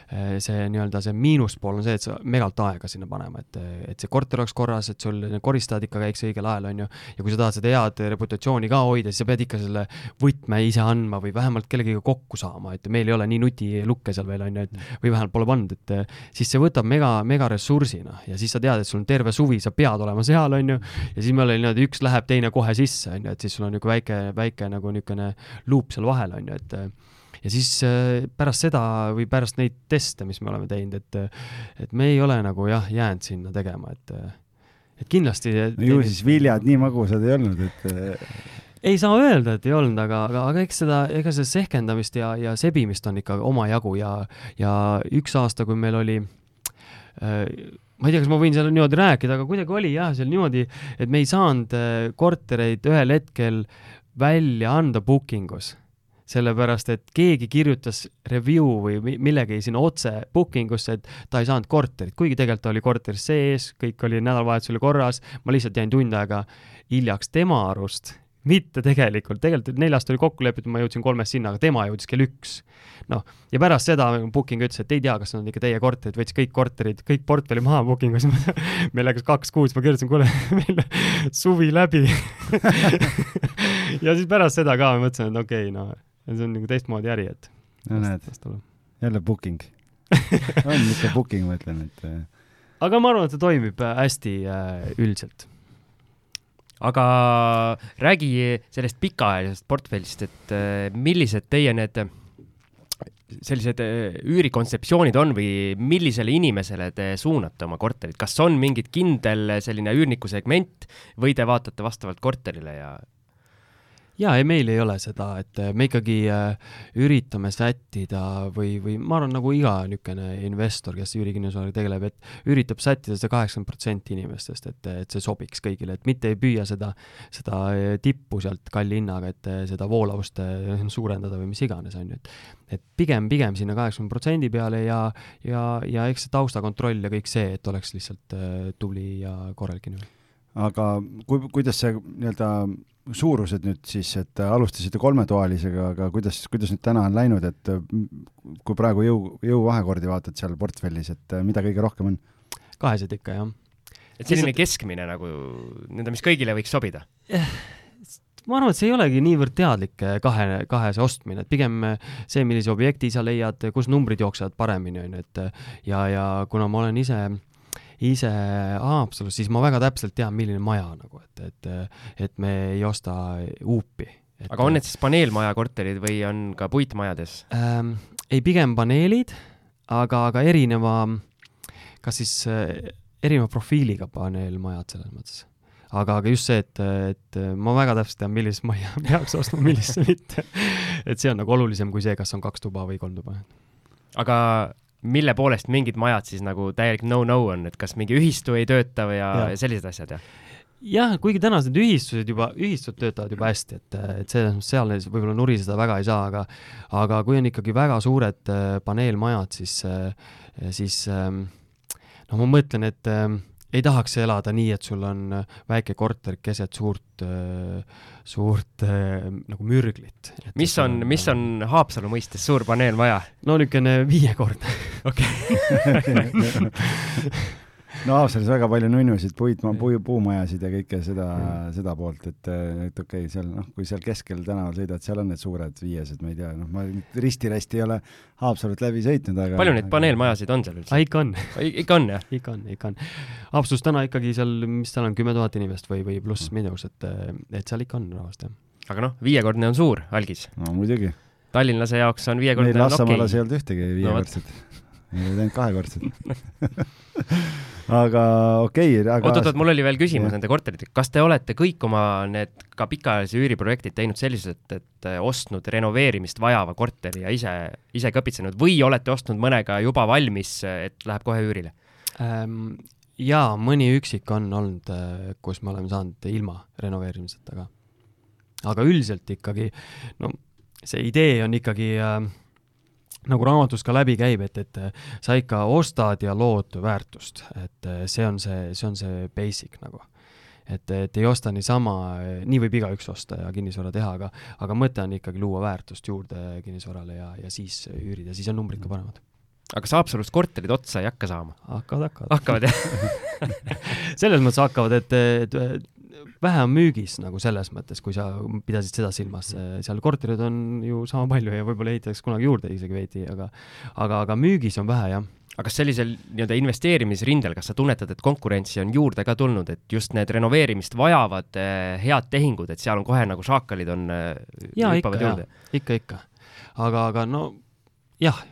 see nii-öelda see miinuspool on see, et sa megalt aega sinna panema, et, et see korter oleks korras, et sul koristajad ikka käiks õigel ajal, on ju, ja kui sa tahad seda head reputatsiooni ka hoida, siis sa pead ikka selle võtme ise andma või vähemalt kellegagi kokku saama, et meil ei ole nii nutilukke seal veel, on ju, et või vähemalt pole pannud, et siis see võtab mega, mega ressursina. Ja siis sa tead, et sul on terve suvi, sa pead olema seal, on ju, ja siis meil oli niimoodi, üks läheb, teine kohe sisse, on ju, et siis sul on niisugune väike, väike nagu niisugune luup seal vahel, on ju, et ja siis äh, pärast seda või pärast neid teste, mis me oleme teinud, et, et me ei ole nagu jah, jäänud sinna tegema, et, et kindlasti. no ju siis viljad nii magusad ei olnud, et. Äh, ei saa öelda, et ei olnud, aga, aga, aga eks seda, ega seda sehkendamist ja, ja sebimist on ikka omajagu ja, ja üks aasta, kui meil oli äh, ma ei tea, kas ma võin seal niimoodi rääkida, aga kuidagi oli jah, seal niimoodi, et me ei saanud kortereid ühel hetkel välja anda booking us sellepärast et keegi kirjutas review või millegi sinna otse booking usse, et ta ei saanud korterit, kuigi tegelikult ta oli korteris sees, kõik oli nädalavahetusel korras, ma lihtsalt jäin tund aega hiljaks tema arust, mitte tegelikult, tegelikult neljast oli kokku lepitud, ma jõudsin kolmest sinna, aga tema jõudis kell üks. noh, ja pärast seda booking ütles, et ei tea, kas on ikka teie korterid, võttis kõik korterid, kõik portfelli maha booking us meil läks kaks kuud, siis ma kirjutasin, kuule, meil suvi läbi ja siis pärast seda ka mõtlesin, et okei okay,, no see on nagu teistmoodi äri, et. no näed, jälle booking on ikka booking, ma ütlen, et. Äh. aga ma arvan, et see toimib äh, hästi äh, üldiselt. aga räägi sellest pikaajalisest portfellist, et millised teie need sellised üürikontseptsioonid on või millisele inimesele te suunate oma korterit, kas on mingit kindel selline üürniku segment või te vaatate vastavalt korterile ja jaa, ei meil ei ole seda, et äh, me ikkagi äh, üritame sättida või, või ma arvan, nagu iga niisugune investor, kes üürikinnisvaraga tegeleb, et üritab sättida seda kaheksakümmend protsenti inimestest, et, et see sobiks kõigile, et mitte ei püüa seda, seda äh, tippu sealt kalli hinnaga, et seda voolavust suurendada või mis iganes, on ju, et et pigem, pigem sinna kaheksakümne protsendi peale ja, ja, ja eks see taustakontroll ja kõik see, et oleks lihtsalt tubli ja korralik inimene. aga kui, kuidas see nii-öelda suurused nüüd siis, et alustasite kolmetoalisega, aga kuidas, kuidas nüüd täna on läinud, et kui praegu jõu, jõuvahekordi vaatad seal portfellis, et mida kõige rohkem on? kahesed ikka, jah. et selline Lihtsalt... keskmine nagu, nii-öelda, mis kõigile võiks sobida? ma arvan, et see ei olegi niivõrd teadlik eh, kahe, kahese ostmine, et pigem eh, see, millise objekti sa leiad, kus numbrid jooksevad paremini, on ju, et ja, ja kuna ma olen ise äh, ise Haapsalus, siis ma väga täpselt tean, milline maja nagu, et, et, et me ei osta huupi. aga on need siis paneelmaja korterid või on ka puitmajades ähm,? ei, pigem paneelid, aga, aga erineva, kas siis äh, erineva profiiliga paneelmajad selles mõttes aga, aga just see, et, et ma väga täpselt tean, millist majja peaks ostma, millist mitte. et see on nagu olulisem kui see, kas on kaks tuba või kolm tuba. aga mille poolest mingid majad siis nagu täielik no-no on, et kas mingi ühistu ei tööta või ja, ja. sellised asjad, jah? jah, kuigi tänased ühistused juba, ühistud töötavad juba hästi, et, et selles mõttes seal võib-olla nuriseda väga ei saa, aga aga kui on ikkagi väga suured äh, paneelmajad, siis, äh, siis ähm, noh, ma mõtlen, et ähm, ei tahaks elada nii, et sul on äh, väike korter keset suurt, äh, suurt äh, nagu mürglit. mis on, mis on Haapsalu mõistes suur paneelmaja? no niisugune viiekordne. okei no Haapsalus väga palju nunnusid, puid, puu, puumajasid ja kõike seda, seda poolt, et, et okei okay,, seal noh, kui seal keskel tänaval sõidad, seal on need suured viiesed, ma ei tea, noh, ma risti-rästi ei ole Haapsalut läbi sõitnud, aga palju neid paneelmajasid on seal üldse? ikka on. ikka on, jah? ikka on, ikka on. Haapsalus täna ikkagi seal, mis seal on, kümme tuhat inimest või, või pluss miinus, et, et seal ikka on rahvast, jah. aga noh, viiekordne on suur, algis. no muidugi. tallinlase jaoks on viiekordne meil Lassamaalas okay. ei olnud ühtegi viiekordset no,. Meil olid ainult kahekordset aga okei okay,, aga oot-oot, mul oli veel küsimus ja. nende korteritega, kas te olete kõik oma need ka pikaajalise üüriprojektid teinud selliselt, et ostnud renoveerimist vajava korteri ja ise, ise kõpitsenud või olete ostnud mõnega juba valmis, et läheb kohe üürile ähm,? jaa, mõni üksik on olnud, äh, kus me oleme saanud ilma renoveerimiseta ka. aga üldiselt ikkagi, no see idee on ikkagi äh, nagu raamatus ka läbi käib, et, et sa ikka ostad ja lood väärtust, et see on see, see on see basic nagu. et, et ei osta niisama, nii võib igaüks osta ja kinnisvara teha, aga, aga mõte on ikkagi luua väärtust juurde kinnisvarale ja, ja siis üürida, siis on numbrid ka paremad aga kas Haapsalus korterid otsa ei hakka saama? hakkavad, hakkavad. hakkavad jah? selles mõttes hakkavad, et, et vähe on müügis nagu selles mõttes, kui sa pidasid seda silmas, seal korterid on ju sama palju ja võib-olla ehitatakse kunagi juurde isegi veidi, aga aga, aga müügis on vähe jah. aga kas sellisel nii-öelda investeerimisrindel, kas sa tunnetad, et konkurentsi on juurde ka tulnud, et just need renoveerimist vajavad eh, head tehingud, et seal on kohe nagu šaakalid on eh, hüppavad ikka, ikka, ikka. aga, aga no jah,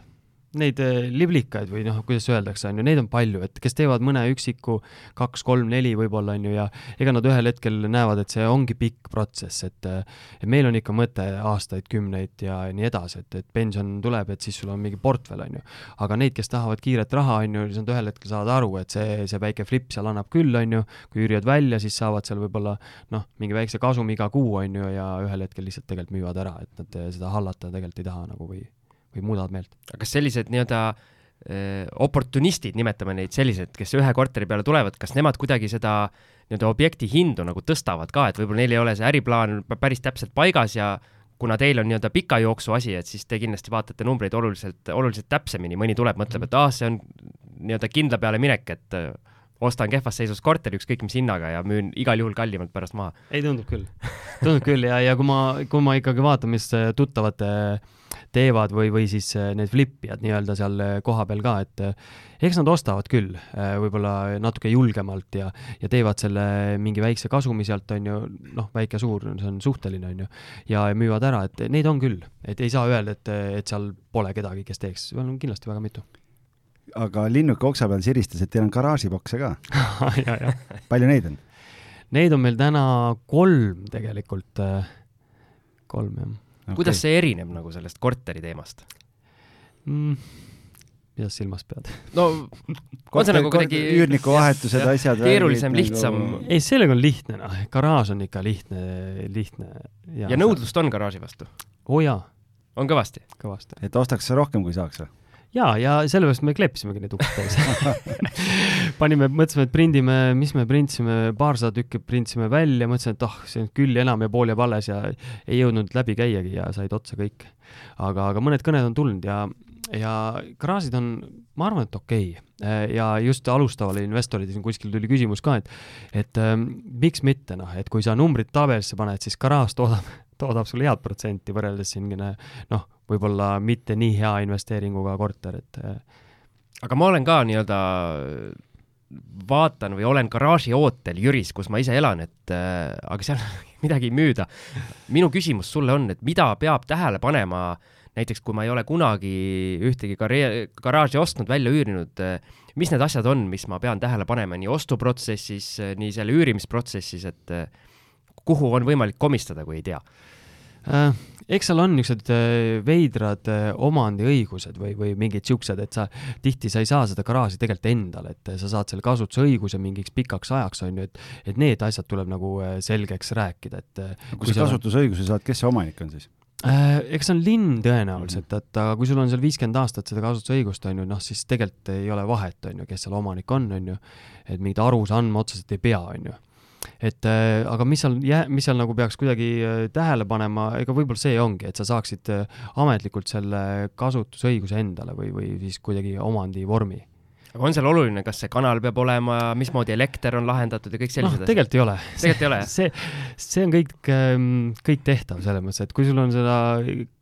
neid eh, liblikaid või noh, kuidas öeldakse, on ju, neid on palju, et kes teevad mõne üksiku kaks, kolm, neli võib-olla on ju ja ega nad ühel hetkel näevad, et see ongi pikk protsess, et et meil on ikka mõte aastaid, kümneid ja nii edasi, et, et pension tuleb, et siis sul on mingi portfell, on ju. aga neid, kes tahavad kiiret raha, on ju, siis nad ühel hetkel saavad aru, et see, see väike flip seal annab küll, on ju, kui üürivad välja, siis saavad seal võib-olla noh, mingi väikse kasumi iga kuu, on ju, ja ühel hetkel lihtsalt tegelikult müüvad ära, et nad eh, seda hallata tegelikult ei taha nagu või, või muudavad meelt. aga kas sellised nii-öelda eh, oportunistid, nimetame neid sellised, kes ühe korteri peale tulevad, kas nemad kuidagi seda nii-öelda objekti hindu nagu tõstavad ka, et võib-olla neil ei ole see äriplaan päris täpselt paigas ja kuna teil on nii-öelda pika jooksu asi, et siis te kindlasti vaatate numbreid oluliselt, oluliselt täpsemini, mõni tuleb, mõtleb, et ah, see on nii-öelda kindla peale minek, et eh, ostan kehvas seisus korteri ükskõik mis hinnaga ja müün igal juhul kallimalt pärast maha. ei, tundub küll. tundub küll ja, ja kui ma, kui ma ikkagi vaatan, mis eh, tuttavad eh, teevad või, või siis eh, need flipijad nii-öelda seal eh, kohapeal ka, et eh, eks nad ostavad küll võib-olla natuke julgemalt ja, ja teevad selle mingi väikse kasumi sealt, on ju, noh, väike-suur, see on suhteline, on ju, ja müüvad ära, et neid on küll, et ei saa öelda, et, et seal pole kedagi, kes teeks, on kindlasti väga mitu. aga linnuke oksa peal siristas, et teil on garaažibokse ka. palju neid on? Neid on meil täna kolm tegelikult, kolm jah okay. kuidas see erineb nagu sellest korteri teemast? mm,. mida sa silmas pead? no on see nagu kuidagi üürniku vahetused, asjad. keerulisem, lihtsam. ei, sellega on lihtne, noh, garaaž on ikka lihtne, lihtne. ja, ja nõudlust on garaaži vastu? oo oh, jaa, on kõvasti? kõvasti. et ostaks rohkem, kui saaks või? jaa, ja sellepärast me kleepisimegi need uksed täis. panime, mõtlesime, et prindime, mis me printsime, paarsada tükki printsime välja, mõtlesin, et ah oh,, see on küll enam ja pool jääb alles ja ei jõudnud läbi käiagi ja said otsa kõik. aga, aga mõned kõned on tulnud ja, ja garaažid on, ma arvan, et okei okay.. ja just alustavale investorile siin kuskil tuli küsimus ka, et, et ähm, miks mitte noh, et kui sa numbrid tabelisse paned, siis garaaž toodab, toodab sulle head protsenti võrreldes siin noh, võib-olla mitte nii hea investeeringuga korter, et äh, aga ma olen ka nii-öelda vaatan või olen garaaži ootel Jüris, kus ma ise elan, et äh, aga seal midagi ei müüda. minu küsimus sulle on, et mida peab tähele panema näiteks kui ma ei ole kunagi ühtegi garee- garaaži ostnud, välja üürinud, mis need asjad on, mis ma pean tähele panema nii ostuprotsessis, nii selle üürimisprotsessis, et äh, kuhu on võimalik komistada, kui ei tea? äh, eks seal on niisugused äh, veidrad äh, omandiõigused või, või mingid siuksed, et sa tihti sa ei saa seda garaaži tegelikult endale, et sa saad selle kasutusõiguse mingiks pikaks ajaks, on ju, et et need asjad tuleb nagu äh, selgeks rääkida, et äh, kui sa kasutusõiguse saad, kes see omanik on siis? Äh, eks see on linn tõenäoliselt, et aga kui sul on seal viiskümmend aastat seda kasutusõigust, on ju, noh siis tegelikult ei ole vahet, on ju, kes seal omanik on, on ju, et mingeid arusa andma otseselt ei pea, on ju. Et äh, aga mis seal jää-, mis seal nagu peaks kuidagi äh, tähele panema, ega võib-olla see ongi, et sa saaksid äh, ametlikult selle kasutusõiguse endale või, või siis kuidagi omandivormi aga on seal oluline, kas see kanal peab olema, mismoodi elekter on lahendatud ja kõik sellised, asjad? tegelikult ei ole. Tegelikult ei ole, jah? see, see on kõik, kõik tehtav selles mõttes, et kui sul on seda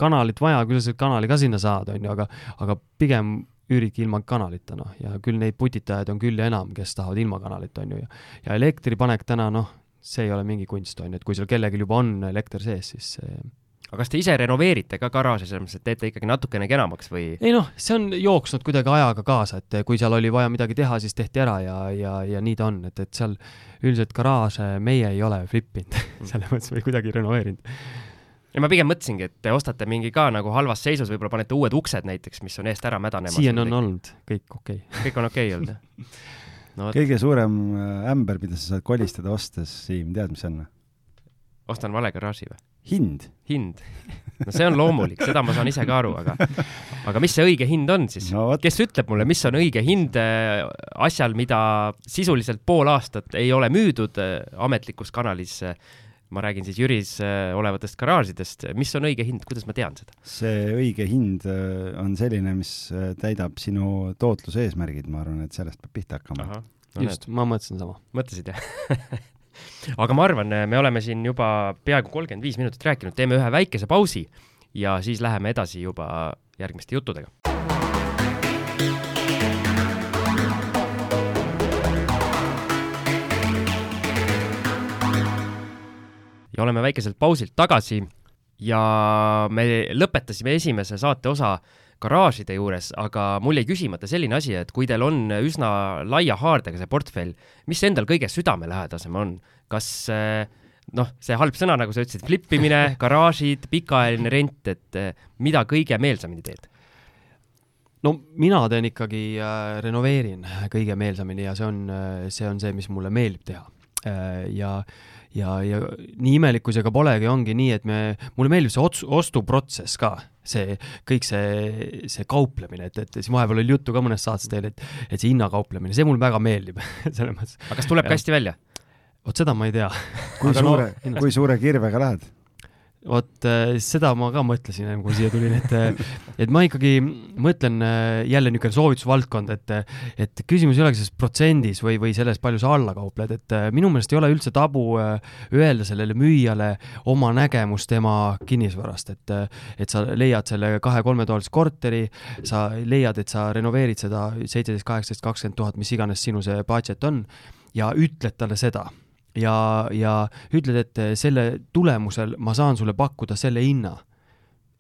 kanalit vaja, küll sa selle kanali ka sinna saad, on ju, aga, aga pigem üüridki ilma kanalita, noh, ja küll neid putitajaid on küll ja enam, kes tahavad ilma kanalita, on ju, ja ja elektripanek täna, noh, see ei ole mingi kunst, on ju, et kui sul kellelgi juba on elekter sees, siis see aga kas te ise renoveerite ka garaaži, selles mõttes, et teete ikkagi natukene kenamaks või? ei noh, see on jooksnud kuidagi ajaga kaasa, et kui seal oli vaja midagi teha, siis tehti ära ja, ja, ja nii ta on, et, et seal üldiselt garaaže meie ei ole flippinud selles mõttes või kuidagi renoveerinud. Ja ma pigem mõtlesingi, et te ostate mingi ka nagu halvas seisus, võib-olla panete uued uksed näiteks, mis on eest ära mädanemas. siiani on olnud kõik okei okay.. kõik on okei okay olnud, jah? no vot, kõige suurem äh, ämber, mida sa saad kolistada ostes, Siim, tead, mis see on? ostan vale garaaži või? hind. hind? no see on loomulik, seda ma saan ise ka aru, aga aga mis see õige hind on siis? no kes ütleb mulle, mis on õige hind äh, asjal, mida sisuliselt pool aastat ei ole müüdud äh, ametlikus kanalis? Ma räägin siis Jüris äh, olevatest garaažidest, mis on õige hind, kuidas ma tean seda? see õige hind äh, on selline, mis äh, täidab sinu tootluse eesmärgid, ma arvan, et sellest peab pihta hakkama. No just, ma mõtlesin sama. mõtlesid jah aga ma arvan, me oleme siin juba peaaegu kolmkümmend viis minutit rääkinud, teeme ühe väikese pausi ja siis läheme edasi juba järgmiste juttudega. Ja oleme väikeselt pausilt tagasi ja me lõpetasime esimese saate osa garaažide juures, aga mul jäi küsimata selline asi, et kui teil on üsna laia haardega see portfell, mis endal kõige südamelähedasem on, kas eh, noh, see halb sõna, nagu sa ütlesid, flippimine, garaažid, pikaajaline rent, et eh, mida kõige meelsamini teed? no mina teen ikkagi äh, renoveerin kõige meelsamini ja see on, see on see, mis mulle meeldib teha äh,. ja ja, ja nii imelik kui see ka polegi, ongi nii, et me, mulle meeldib see ots-, ostuprotsess ka, see kõik see, see kauplemine, et, et siin vahepeal oli juttu ka mõnes saates teil, et, et see hinnakauplemine, see mulle väga meeldib selles mõttes. aga kas tuleb ka hästi välja? vot seda ma ei tea. kui suure no,, kui suure kirvega lähed? Vot äh, seda ma ka mõtlesin enne, kui siia tulin, et, äh, et ma ikkagi mõtlen äh, jälle niisugune soovitusvaldkond, et, et küsimus ei olegi selles protsendis või, või selles, palju sa alla kaupled, et minu meelest ei ole üldse tabu öelda sellele müüjale oma nägemus tema kinnisvarast, et, et sa leiad selle kahe-kolmetoalise korteri, sa leiad, et sa renoveerid seda seitseteist, kaheksateist, kakskümmend tuhat, mis iganes sinu see budget on, ja ütled talle seda ja, ja ütled, et selle tulemusel ma saan sulle pakkuda selle hinna.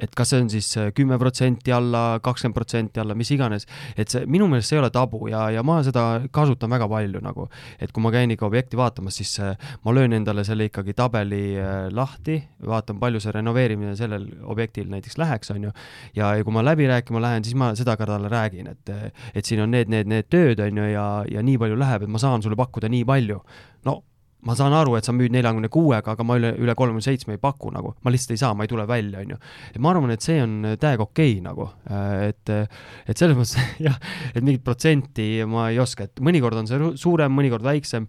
et kas see on siis kümme protsenti alla, kakskümmend protsenti alla, mis iganes, et see, minu meelest see ei ole tabu ja, ja ma seda kasutan väga palju nagu, et kui ma käin ikka objekti vaatamas, siis äh, ma löön endale selle ikkagi tabeli lahti, vaatan, palju see renoveerimine sellel objektil näiteks läheks, on ju, ja, ja kui ma läbi rääkima lähen, siis ma seda ka talle räägin, et et siin on need, need, need tööd, on ju, ja, ja nii palju läheb, et ma saan sulle pakkuda nii palju. no ma saan aru, et sa müüd neljakümne kuuega, aga ma üle, üle kolmekümne seitsme ei paku nagu, ma lihtsalt ei saa, ma ei tule välja, on ju. et ma arvan, et see on täiega okei okay, nagu, et, et selles mõttes jah, et mingit protsenti ma ei oska, et mõnikord on see suurem, mõnikord väiksem,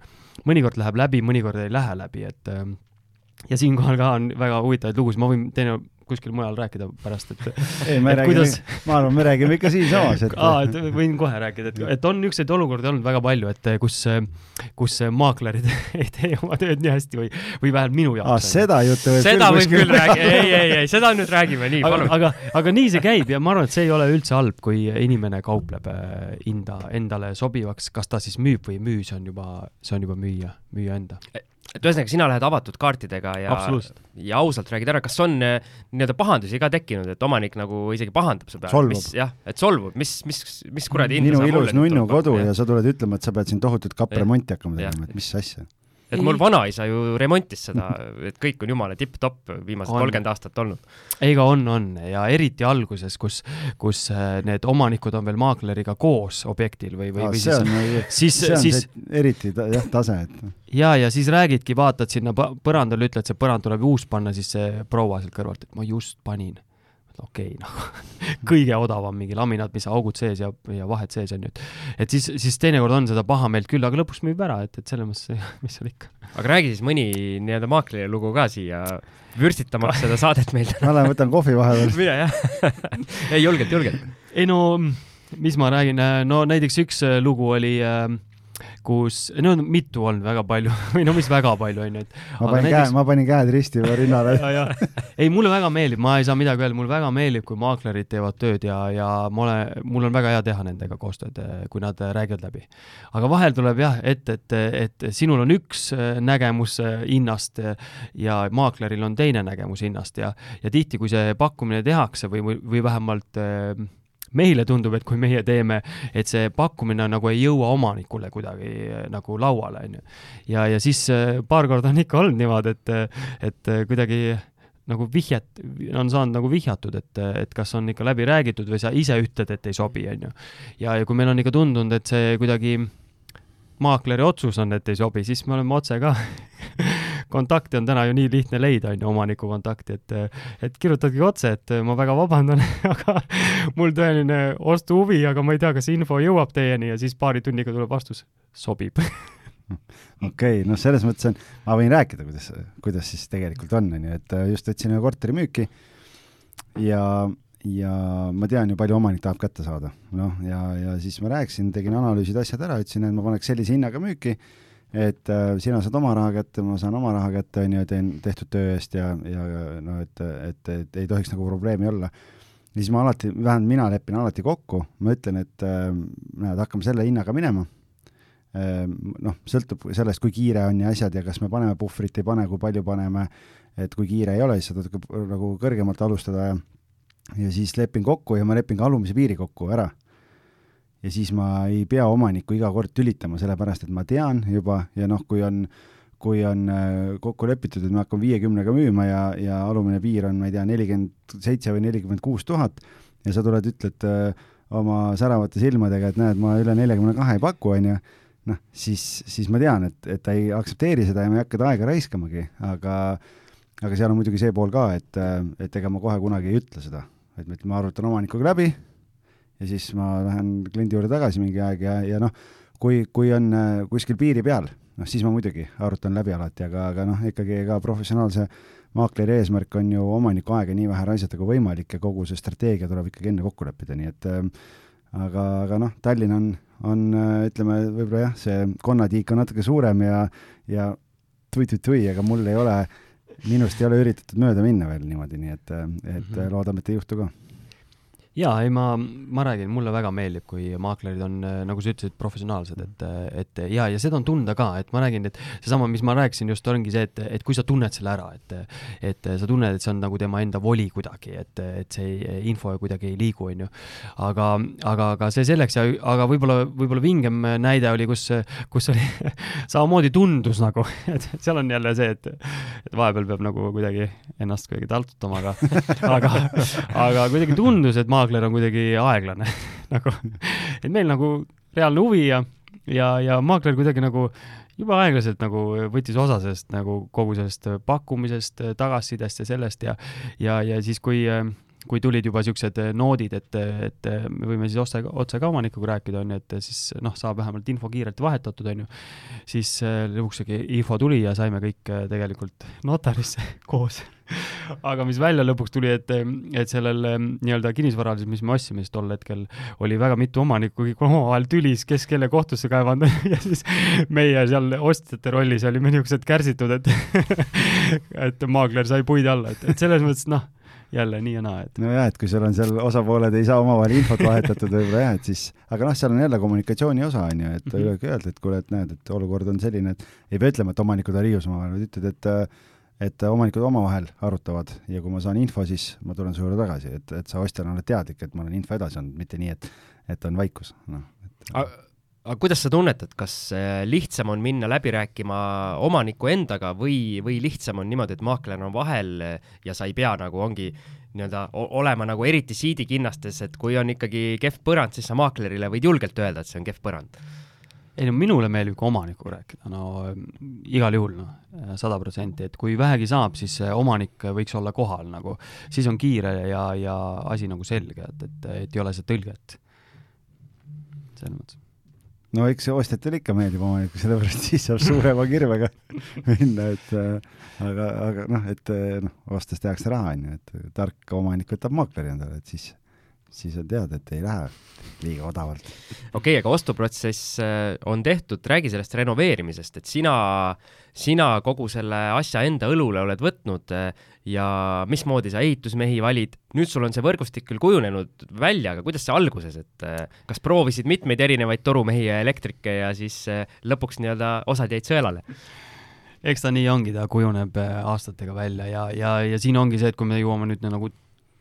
mõnikord läheb läbi, mõnikord ei lähe läbi, et ja siinkohal ka on väga huvitavaid lugusid, ma võin teine kuskil mujal rääkida pärast, et ei, me räägime kuidas..., ma arvan, me räägime ikka siinsamas, et aa, et võin kohe rääkida, et, et on niisuguseid olukordi olnud väga palju, et kus, kus maaklerid ei tee oma tööd nii hästi või, või vähemalt minu jaoks. aa, seda juttu võib seda küll küll rääkida, ei, ei, ei, seda nüüd räägime, nii, palun. aga, aga nii see käib ja ma arvan, et see ei ole üldse halb, kui inimene kaupleb hinda endale sobivaks, kas ta siis müüb või ei müü, see on juba, see on juba müüja, müüja enda et ühesõnaga, sina lähed avatud kaartidega ja, ja ausalt räägid ära, kas on äh, nii-öelda pahandusi ka tekkinud, et omanik nagu isegi pahandab su peale, mis jah, et solvub, mis, mis, mis kuradi minu ilus nunnu kodu ja sa tuled ütlema, et sa pead siin tohutut kappremonti hakkama tegema, et mis asja et mul vanaisa ju remontis seda, et kõik on jumala tipp-topp viimased kolmkümmend aastat olnud. ega on, on. Ja eriti alguses, kus, kus äh, need omanikud on veel maakleriga koos objektil või, või, või siis, siis, siis eriti ta, jah, tase, et ja, ja siis räägidki, vaatad sinna põrandale, ütled, see põrand tuleb uus panna, siis see proua sealt kõrvalt, et ma just panin okei okay,, noh kõige odavam mingi laminaat, mis augud sees ja, ja vahed sees on ju, et et siis, siis teinekord on seda pahameelt küll, aga lõpuks müüb ära, et, et selles mõttes, mis seal ikka. aga räägi siis mõni nii-öelda maakleri lugu ka siia vürstitamaks seda saadet meile ma lähen võtan kohvi vahepeal. mine jah ei, julgelt, julgelt. ei no, mis ma räägin, no näiteks üks lugu oli äh, kus, no mitu olnud väga palju või no mis väga palju onju, et. ma panin näiteks... käe, ma panin käed risti või rinnale ei, mulle väga meeldib, ma ei saa midagi öelda, mulle väga meeldib, kui maaklerid teevad tööd ja, ja ma olen, mul on väga hea teha nendega koostööd, kui nad räägivad läbi. aga vahel tuleb jah, et, et, et sinul on üks nägemus hinnast ja maakleril on teine nägemus hinnast ja, ja tihti, kui see pakkumine tehakse või, või, või vähemalt äh, meile tundub, et kui meie teeme, et see pakkumine nagu ei jõua omanikule kuidagi eh, nagu lauale, on ju. ja, ja siis eh, paar korda on ikka olnud niimoodi, et, et kuidagi nagu vihjet, on saanud nagu vihjatud, et, et kas on ikka läbi räägitud või sa ise ütled, et ei sobi, on ju. ja, ja kui meil on ikka tundunud, et see kuidagi maakleri otsus on, et ei sobi, siis me oleme otse ka kontakti on täna ju nii lihtne leida, on ju, omaniku kontakti, et, et kirjutadki otse, et ma väga vabandan aga mul tõeline ostuhuvi, aga ma ei tea, kas info jõuab teieni ja siis paari tunniga tuleb vastus, sobib okei okay,, noh, selles mõttes on, ma võin rääkida, kuidas, kuidas siis tegelikult on, on ju, et äh, just võtsin ühe korteri müüki ja, ja ma tean ju, palju omanik tahab kätte saada. noh, ja, ja siis ma rääkisin, tegin analüüsid, asjad ära, ütlesin, et ma paneks sellise hinnaga müüki, et äh, sina saad oma raha kätte, ma saan oma raha kätte, on ju, teen tehtud töö eest ja, ja noh, et, et, et ei tohiks nagu probleemi olla. ja siis ma alati, vähemalt mina lepin alati kokku, ma ütlen, et äh, näed, hakkame selle hinnaga minema Ehm, noh, sõltub sellest, kui kiire on ja asjad ja kas me paneme puhvrit, ei pane, kui palju paneme, et kui kiire ei ole, siis saad nagu kõrgemalt alustada ja ja siis lepin kokku ja ma lepin ka alumise piiri kokku ära. Ja siis ma ei pea omanikku iga kord tülitama, sellepärast et ma tean juba ja noh, kui on kui on äh, kokku lepitud, et me hakkame viiekümnega müüma ja, ja alumine piir on, ma ei tea, nelikümmend seitse või nelikümmend kuus tuhat ja sa tuled, ütled öö, äh, oma säravate silmadega, et näed, ma üle neljakümne kahe ei paku, on ju noh, siis, siis ma tean, et, et ta ei aktsepteeri seda ja ma ei hakka ta aega raiskamagi, aga aga seal on muidugi see pool ka, et, et ega ma kohe kunagi ei ütle seda, et ma arvutan omanikuga läbi ja siis ma lähen kliendi juurde tagasi mingi aeg ja, ja noh, kui, kui on äh, kuskil piiri peal, noh siis ma muidugi arvutan läbi alati, aga, aga noh, ikkagi ega professionaalse maakleri eesmärk on ju omaniku aega nii vähe raisata kui võimalik ja kogu see strateegia tuleb ikkagi enne kokku leppida, nii et äh, aga, aga noh, Tallinn on, on ütleme, võib-olla jah, see konnatiik on natuke suurem ja, ja tui-tui-tui, aga mul ei ole, minust ei ole üritatud mööda minna veel niimoodi, nii et, et mm -hmm. loodame, et ei juhtu ka jaa, ei ma, ma räägin, mulle väga meeldib, kui maaklerid on, äh, nagu sa ütlesid, professionaalsed, et, äh, et ja, ja seda on tunda ka, et ma räägin, et seesama, mis ma rääkisin just, ongi see, et, et kui sa tunned selle ära, et et sa tunned, et see on nagu tema enda voli kuidagi, et, et see info kuidagi ei liigu, on ju. aga, aga, aga see selleks ja, aga võib-olla, võib-olla vingem näide oli, kus, kus oli samamoodi tundus nagu, et seal on jälle see, et, et vahepeal peab nagu kuidagi ennast kuidagi taltutama, aga, aga, aga kuidagi tundus, et ma maakler on kuidagi aeglane nagu, et meil nagu reaalne huvi ja, ja, ja maakler kuidagi nagu juba aeglaselt nagu võttis osa sellest nagu kogu sellest pakkumisest, tagasisidest ja sellest ja, ja, ja siis, kui kui tulid juba niisugused noodid, et, et me võime siis otse, otse ka omanikuga rääkida, on ju, et siis noh, saab vähemalt info kiirelt vahetatud, on ju, siis lõpuks info tuli ja saime kõik tegelikult notarisse koos. Aga mis välja lõpuks tuli, et, et sellel nii-öelda kinnisvaral, mis me ostsime siis tol hetkel, oli väga mitu omanikku, kõik omavahel tülis, kes kelle kohtusse kaevanud ja siis meie seal ostjate rollis olime niisugused kärsitud, et et maakler sai puid alla, et, et selles mõttes noh jälle nii ja naa, et. nojah, et kui sul on seal osapooled ei saa omavahel infot vahetatud võib-olla jah, et siis, aga noh, seal on jälle kommunikatsiooni osa on ju, et mm -hmm. öelda, et kuule, et näed, et olukord on selline, et ei pea ütlema, et omanikud on riius omavahel, vaid ütled, et et omanikud omavahel arutavad ja kui ma saan info, siis ma tulen su juurde tagasi, et, et sa ostjana oled teadlik, et ma olen info edasi andnud, mitte nii, et, et on vaikus, noh. Aga kuidas sa tunnetad, kas lihtsam on minna läbi rääkima omaniku endaga või, või lihtsam on niimoodi, et maakler on vahel ja sa ei pea nagu ongi nii-öelda olema nagu eriti siidikinnastes, et kui on ikkagi kehv põrand, siis sa maaklerile võid julgelt öelda, et see on kehv põrand ei no minule meeldib ka omanikuga rääkida, no igal juhul noh, sada protsenti, et kui vähegi saab, siis omanik võiks olla kohal nagu, siis on kiire ja, ja asi nagu selge, et, et, et ei ole see tõlget. selles mõttes. No eks ostjatele ikka meeldib omanikku, sellepärast siis saab suurema kirvega minna, et äh, aga, aga noh, et noh, ostes tehakse raha, on ju, et tark omanik võtab maakleri endale, et siis siis on teada, et ei lähe liiga odavalt. okei okay,, aga ostuprotsess äh, on tehtud, räägi sellest renoveerimisest, et sina, sina kogu selle asja enda õlule oled võtnud äh, ja mismoodi sa ehitusmehi valid, nüüd sul on see võrgustik küll kujunenud välja, aga kuidas see alguses, et äh, kas proovisid mitmeid erinevaid torumehi ja elektrikke ja siis lõpuks nii-öelda osad jäid sõelale? eks ta nii ongi, ta kujuneb aastatega välja ja, ja, ja siin ongi see, et kui me jõuame nüüd nagu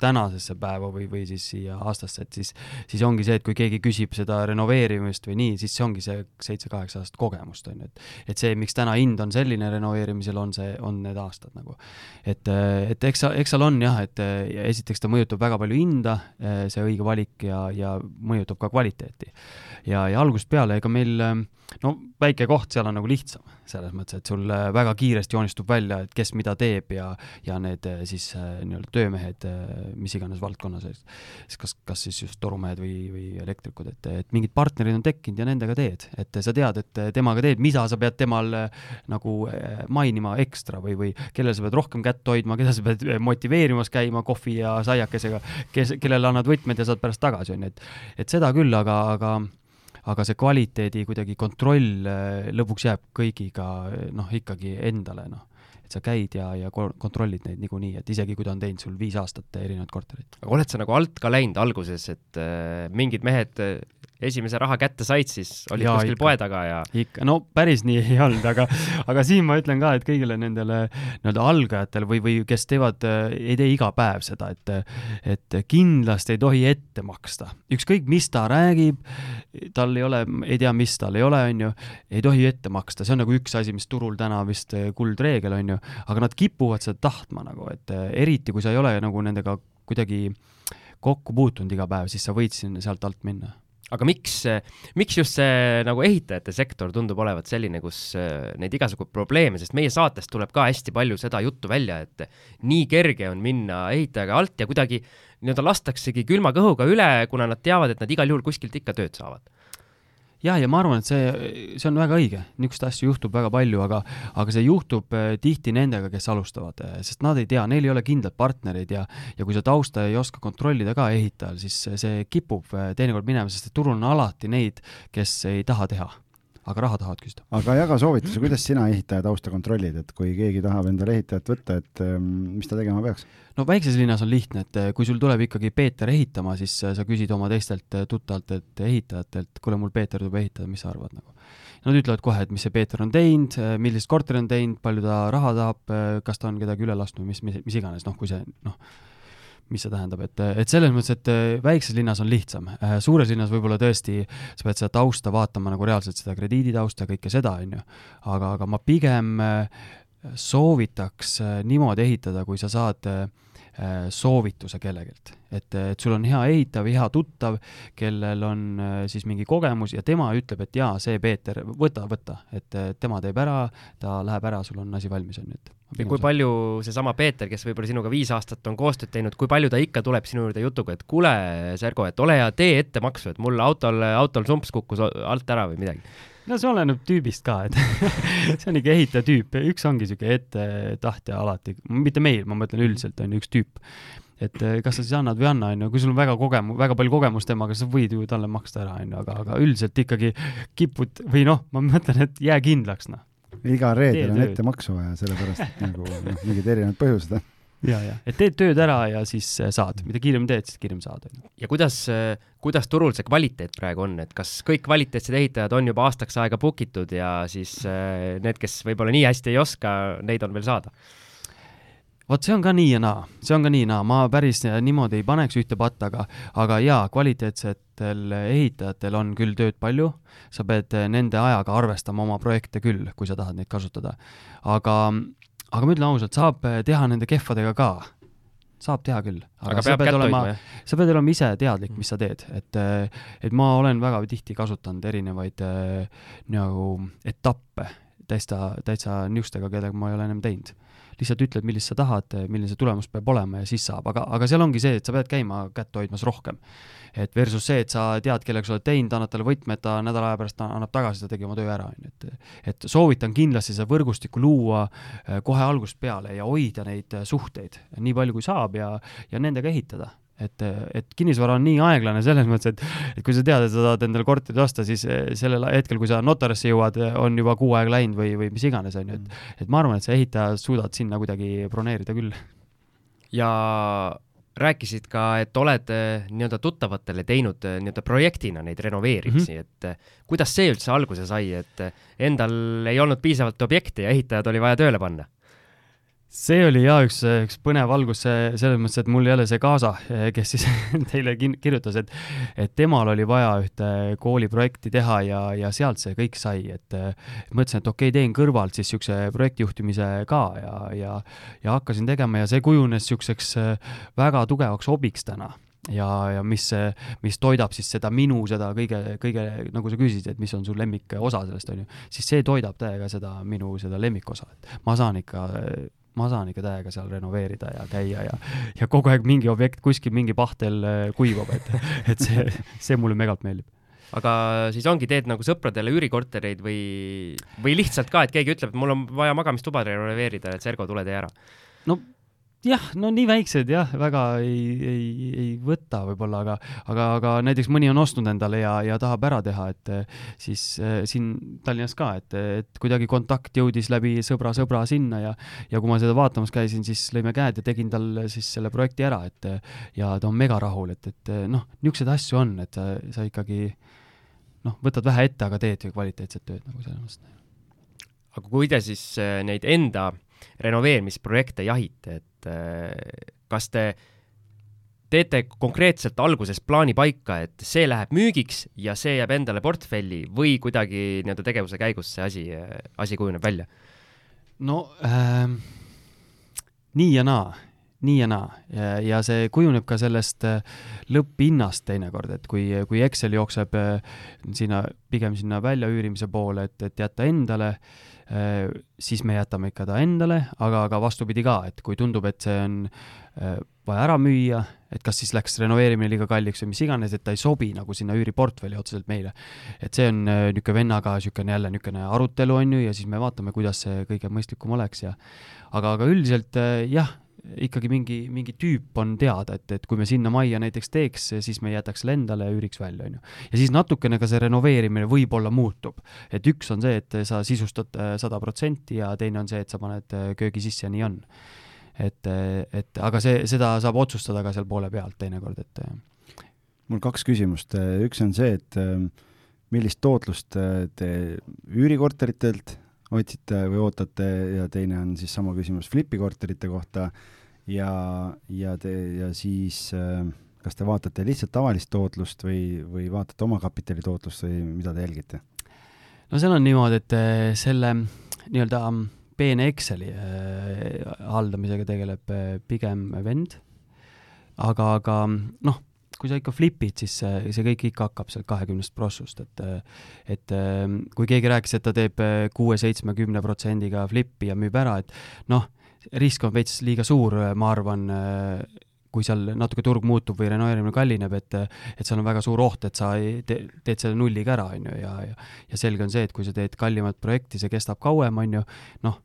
tänasesse päeva või, või siis siia aastasse, et siis, siis ongi see, et kui keegi küsib seda renoveerimist või nii, siis see ongi see seitse-kaheksa aastat kogemust, on ju, et et see, miks täna hind on selline renoveerimisel, on see, on need aastad nagu. et, et eks, eks seal on jah, et esiteks ta mõjutab väga palju hinda, see õige valik ja, ja mõjutab ka kvaliteeti. ja, ja algusest peale, ega meil no väike koht, seal on nagu lihtsam, selles mõttes, et sul äh, väga kiiresti joonistub välja, et kes mida teeb ja, ja need äh, siis äh, nii-öelda töömehed, mis iganes valdkonnas, siis kas, kas siis just torumehed või, või elektrikud, et, et mingid partnerid on tekkinud ja nendega teed, et sa tead, et temaga teed, mida sa pead temal nagu mainima ekstra või, või kellele sa pead rohkem kätt hoidma, keda sa pead motiveerimas käima kohvi ja saiakesega, kes, kellele annad võtmed ja saad pärast tagasi, on ju, et et seda küll, aga, aga aga see kvaliteedi kuidagi kontroll äh, lõpuks jääb kõigiga noh, ikkagi endale, noh. et sa käid ja, ja kontrollid neid niikuinii, et isegi kui ta on teinud sul viis aastat erinevat korterit. oled sa nagu alt ka läinud alguses, et äh, mingid mehed esimese raha kätte said, siis olid ja, kuskil ikka, poe taga ja ikka, no päris nii ei olnud, aga aga siin ma ütlen ka, et kõigile nendele nii-öelda algajatele või, või kes teevad, ei tee iga päev seda, et et kindlasti ei tohi ette maksta. ükskõik, mis ta räägib, tal ei ole, ei tea, mis tal ei ole, on ju, ei tohi ette maksta, see on nagu üks asi, mis turul täna vist kuldreegel on ju, aga nad kipuvad seda tahtma nagu, et eriti kui sa ei ole nagu nendega kuidagi kokku puutunud iga päev, siis sa võid siin sealt alt minna aga miks, miks just see nagu ehitajate sektor tundub olevat selline, kus äh, neid igasugu probleeme, sest meie saatest tuleb ka hästi palju seda juttu välja, et nii kerge on minna ehitajaga alt ja kuidagi nii-öelda lastaksegi külma kõhuga üle, kuna nad teavad, et nad igal juhul kuskilt ikka tööd saavad jah, ja ma arvan, et see, see on väga õige, niisuguseid asju juhtub väga palju, aga, aga see juhtub eh, tihti nendega, kes alustavad, eh, sest nad ei tea, neil ei ole kindlaid partnereid ja, ja kui sa tausta ei oska kontrollida ka ehitajal, siis see kipub eh, teinekord minema, sest et turul on alati neid, kes ei taha teha aga raha tahavad küsida. aga jaga soovitusi, kuidas sina ehitaja tausta kontrollid, et kui keegi tahab endale ehitajat võtta, et ähm, mis ta tegema peaks? no väikses linnas on lihtne, et äh, kui sul tuleb ikkagi Peeter ehitama, siis äh, sa küsid oma teistelt äh, tuttavatelt ehitajatelt, kuule, mul Peeter tuleb ehitada, mis sa arvad nagu. Nad ütlevad kohe, et mis see Peeter on teinud, millist korteri on teinud, palju ta raha tahab, kas ta on kedagi üle lasknud, mis, mis, mis iganes, noh, kui see noh mis see tähendab, et, et selles mõttes, et äh, väikses linnas on lihtsam, äh, suures linnas võib-olla tõesti sa pead seda tausta vaatama nagu reaalselt seda krediiditausta ja kõike seda, on ju. aga, aga ma pigem äh, soovitaks niimoodi ehitada, kui sa saad soovituse kellegilt. Et, et sul on hea ehitav, hea tuttav, kellel on äh, siis mingi kogemus ja tema ütleb, et jaa, see Peeter, võta, võta, et tema teeb ära, ta läheb ära, sul on asi valmis, on ju, et ja kui palju seesama Peeter, kes võib-olla sinuga viis aastat on koostööd teinud, kui palju ta ikka tuleb sinu juurde jutuga, et kuule, Sergo, et ole hea, tee ettemaksu, et mul autol, autol sumps kukkus alt ära või midagi? No see oleneb tüübist ka, et see on ikka ehitaja tüüp, üks ongi niisugune ettetahtja alati, mitte meil, ma mõtlen üldiselt on ju üks tüüp, et eh, kas sa siis annad või ei anna, on ju, kui sul on väga kogemu-, väga palju kogemust temaga, sa võid ju talle maksta ära, on ju, aga, aga üldiselt ikkagi kipud või noh, ma mõtlen, et jää kindlaks, noh. iga reedel on ettemaksu vaja, sellepärast et nagu noh, mingid erinevad põhjused ja, et teed tööd ära ja siis eh, saad, mida kiiremini teed, siis kiiremini saad. ja kuidas, eh, kuidas turul see kvaliteet praegu on, et kas kõik kvaliteetsed ehitajad on juba aastaks aega book itud ja siis need, kes võib-olla nii hästi ei oska, neid on veel saada? vot see on ka nii ja naa, see on ka nii ja naa, ma päris niimoodi ei paneks ühte patta, aga, aga jaa, kvaliteetsetel ehitajatel on küll tööd palju, sa pead nende ajaga arvestama oma projekte küll, kui sa tahad neid kasutada. aga, aga ma ütlen ausalt, saab teha nende kehvadega ka. Saab teha küll. aga, aga sa pead olema, sa pead olema ise teadlik, mis sa teed, et, et ma olen väga tihti kasutanud erinevaid nagu etappe täitsa, täitsa niisugustega, kellega ma ei ole ennem teinud. Lihtsalt ütled, millist sa tahad, milline see tulemus peab olema ja siis saab, aga, aga seal ongi see, et sa pead käima kätt hoidmas rohkem. Et versus see, et sa tead, kellega sa oled teinud, annad talle võtmed, ta nädala aja pärast annab tagasi, ta tegi oma töö ära, on ju, et et soovitan kindlasti seda võrgustikku luua eh, kohe algusest peale ja hoida neid eh, suhteid nii palju, kui saab ja, ja nendega ehitada et, et kinnisvara on nii aeglane selles mõttes, et, et kui sa tead, et sa tahad endale korterit osta, siis eh, sellel hetkel, kui sa notarisse jõuad, on juba kuu aega läinud või, või mis iganes, on ju, et, et ma arvan, et sa ehitaja suudad sinna kuidagi broneerida küll. ja rääkisid ka, et oled eh, nii-öelda tuttavatele teinud eh, nii-öelda projektina neid renoveerimisi mm, -hmm. et kuidas see üldse alguse sai, et endal ei olnud piisavalt objekte ja ehitajad oli vaja tööle panna? See oli jaa üks, üks põnev algus selles mõttes, et mul ole see kaasa, kes siis teile kirjutas, et et temal oli vaja ühte kooliprojekti teha ja, ja sealt see kõik sai, et mõtlesin, et okei okay,, teen kõrvalt siis niisuguse projektijuhtimise ka ja, ja ja hakkasin tegema ja see kujunes niisuguseks väga tugevaks hobiks täna. Ja, ja mis, mis toidab siis seda minu, seda kõige, kõige, nagu sa küsisid, et mis on su lemmikosa sellest, on ju, siis see toidab täiega seda minu, seda lemmikosa, et ma saan ikka ma saan ikka täiega seal renoveerida ja käia ja, ja kogu aeg mingi objekt kuskil mingi pahtel äh, kuivab, et, et see, see mulle megalt meeldib aga siis ongi, teed nagu sõpradele üürikortereid või, või lihtsalt ka, et keegi ütleb, et mul on vaja magamistuba renoveerida, et Sergo, tule tee ära? no jah, no nii väiksed jah, väga ei, ei, ei võta võib-olla, aga, aga, aga näiteks mõni on ostnud endale ja, ja tahab ära teha, et eh, siis äh, siin Tallinnas ka, et, et kuidagi kontakt jõudis läbi sõbra-sõbra sinna ja, ja kui ma seda vaatamas käisin, siis lõime käed ja tegin tal siis selle projekti ära, et ja ta on mega rahul, et, et noh, niisuguseid asju on, et sa, sa ikkagi noh, võtad vähe ette, aga teed kvaliteetset tööd nagu selles mõttes. aga kui te siis eh, neid enda renoveerimisprojekte jahite, et äh, kas te teete konkreetselt alguses plaani paika, et see läheb müügiks ja see jääb endale portfelli või kuidagi nii-öelda tegevuse käigus see asi, asi kujuneb välja? no äh, nii ja naa, nii ja naa ja, ja see kujuneb ka sellest äh, lõpphinnast teinekord, et kui, kui Excel jookseb äh, sinna, pigem sinna väljaüürimise poole, et, et jätta endale äh, Äh, siis me jätame ikka ta endale, aga, aga vastupidi ka, et kui tundub, et see on äh, vaja ära müüa, et kas siis läks renoveerimine liiga kalliks või mis iganes, et ta ei sobi nagu sinna üüriportfelli otseselt meile. et see on äh, niisugune vennaga niisugune jälle niisugune arutelu, on ju, ja siis me vaatame, kuidas see kõige mõistlikum oleks ja aga, aga üldiselt jah, ikkagi mingi, mingi tüüp on teada, et, et kui me sinna majja näiteks teeks, siis me jätaks selle endale ja üüriks välja, on ju. ja siis natukene ka see renoveerimine võib-olla muutub. et üks on see, et sa sisustad äh, sada protsenti ja teine on see, et sa paned äh, köögi sisse ja nii on. et, äh, et aga see, seda saab otsustada ka seal poole pealt teinekord, et mul kaks küsimust, üks on see, et millist tootlust te üürikorteritelt otsite või ootate ja teine on siis sama küsimus Flipi korterite kohta ja, ja te, ja siis äh, kas te vaatate lihtsalt tavalist tootlust või, või vaatate omakapitali tootlust või mida te jälgite? no seal on niimoodi, et äh, selle nii-öelda peene Exceli äh, haldamisega tegeleb pigem vend, aga, aga noh kui sa ikka flipid, siis see, see kõik ikka hakkab sealt kahekümnest prossust, et et kui keegi rääkis, et ta teeb kuue-seitsme, kümne protsendiga flippi ja müüb ära, et noh, risk on veits liiga suur, ma arvan, kui seal natuke turg muutub või renoveerimine kallineb, et et seal on väga suur oht, et sa ei te, teed selle nulliga ära, on ju, ja, ja ja selge on see, et kui sa teed kallimat projekti, see kestab kauem, on ju, noh,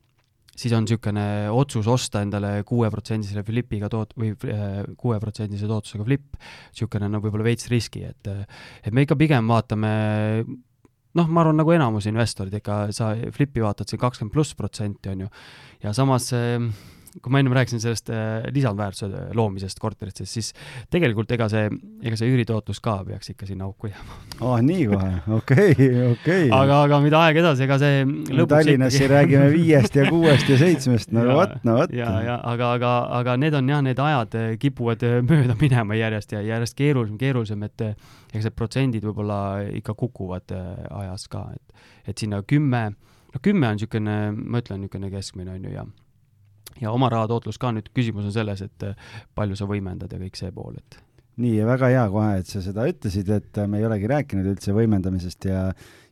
siis on niisugune otsus osta endale kuueprotsendisele flipiga toot- või äh, kuueprotsendise tootlusega flip, niisugune no võib-olla veits riski, et et me ikka pigem vaatame noh, ma arvan, nagu enamus investorid ikka, sa flipi vaatad siin kakskümmend pluss protsenti, on ju, ja samas äh, kui ma ennem rääkisin sellest äh, lisandväärtuse loomisest korteritest, siis tegelikult ega see, ega see üüritootlus ka peaks ikka sinna auku jääma. aa nii kohe, okei, okei. aga, aga mida aeg edasi, ega see Tallinnas ikkagi... räägime viiest ja kuuest ja seitsmest, no vot, no vot. ja, ja aga, aga, aga need on jah, need ajad äh, kipuvad äh, mööda minema järjest ja järjest keerulisem, keerulisem, et eks need protsendid võib-olla ikka kukuvad ajas ka, et, et sinna kümme, no kümme on niisugune, ma ütlen, niisugune keskmine on ju, ja ja oma raha tootlus ka. Nüüd, küsimus on selles, et äh, palju sa võimendad ja kõik see pool, et nii, ja väga hea kohe, et sa seda ütlesid, et äh, me ei olegi rääkinud üldse võimendamisest ja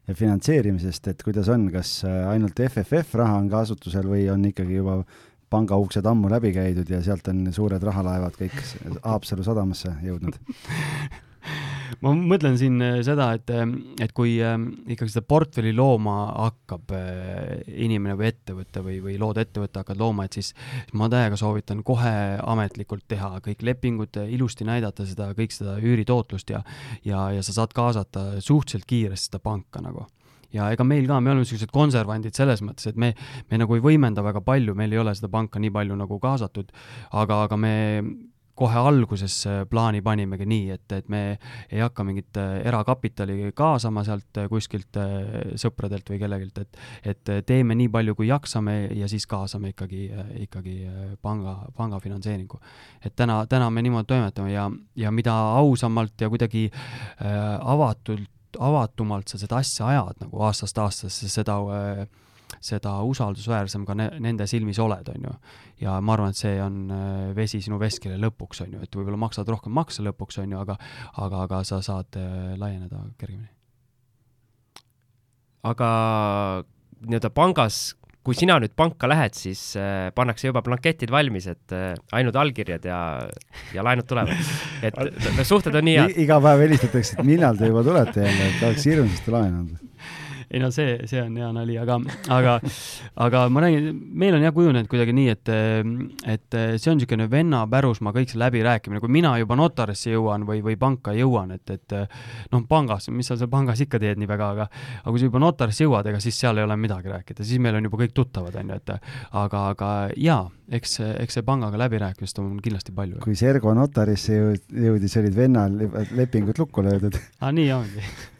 ja finantseerimisest, et kuidas on, kas äh, ainult FFF raha on kasutusel või on ikkagi juba panga uksed ammu läbi käidud ja sealt on suured rahalaevad kõik Haapsalu sadamasse jõudnud ma mõtlen siin äh, seda, et, äh, et kui äh, ikkagi seda portfelli looma hakkab inimene või ettevõte või, või lood ettevõte hakkad looma, et siis ma täiega soovitan kohe ametlikult teha kõik lepingud, ilusti näidata seda, kõik seda üüritootlust ja, ja, ja sa saad kaasata suhteliselt kiiresti seda panka nagu. Ja ega meil ka, me oleme niisugused konservandid selles mõttes, et me, me nagu ei võimenda väga palju, meil ei ole seda panka nii palju nagu kaasatud, aga, aga me kohe alguses äh, plaani panimegi nii, et, et me ei hakka mingit äh, erakapitali kaasama sealt äh, kuskilt sõpradelt või kellegilt, et et teeme nii palju, kui jaksame ja siis kaasame ikkagi, ikkagi panga, panga finantseeringu. et täna, täna me niimoodi toimetame ja, ja mida ausamalt ja kuidagi äh, avatult, avatumalt sa seda asja ajad nagu aastast aastasse, seda äh, seda usaldusväärsem ka ne nende silmis oled, on ju. ja ma arvan, et see on äh, vesi sinu veskile lõpuks, on ju, et võib-olla maksad rohkem makse lõpuks, on ju, aga aga, aga sa saad äh, laieneda kergemini. aga nii-öelda pangas kui sina nüüd panka lähed, siis äh, pannakse juba blanketid valmis, et äh, ainult allkirjad ja, ja laenud tulevad. et suhted on nii head. iga päev helistatakse, et millal te juba tulete jälle, et tahaks hirmsasti laenu anda ei no see, see on hea nali, aga, aga, aga ma räägin, meil on jah kujunenud kuidagi nii, et, et see on niisugune venna pärusmaa, kõik see läbirääkimine, kui mina juba notarisse jõuan või, või panka jõuan, et, et noh, pangas, mis sa seal pangas ikka teed nii väga, aga aga kui sa juba notarisse jõuad, ega siis seal ei ole midagi rääkida, siis meil on juba kõik tuttavad, on ju, et aga, aga jaa, eks, eks see pangaga läbirääkimist on kindlasti palju. kui Sergo notarisse jõudis, olid vennal lepingud lukku löödud. aa, nii ongi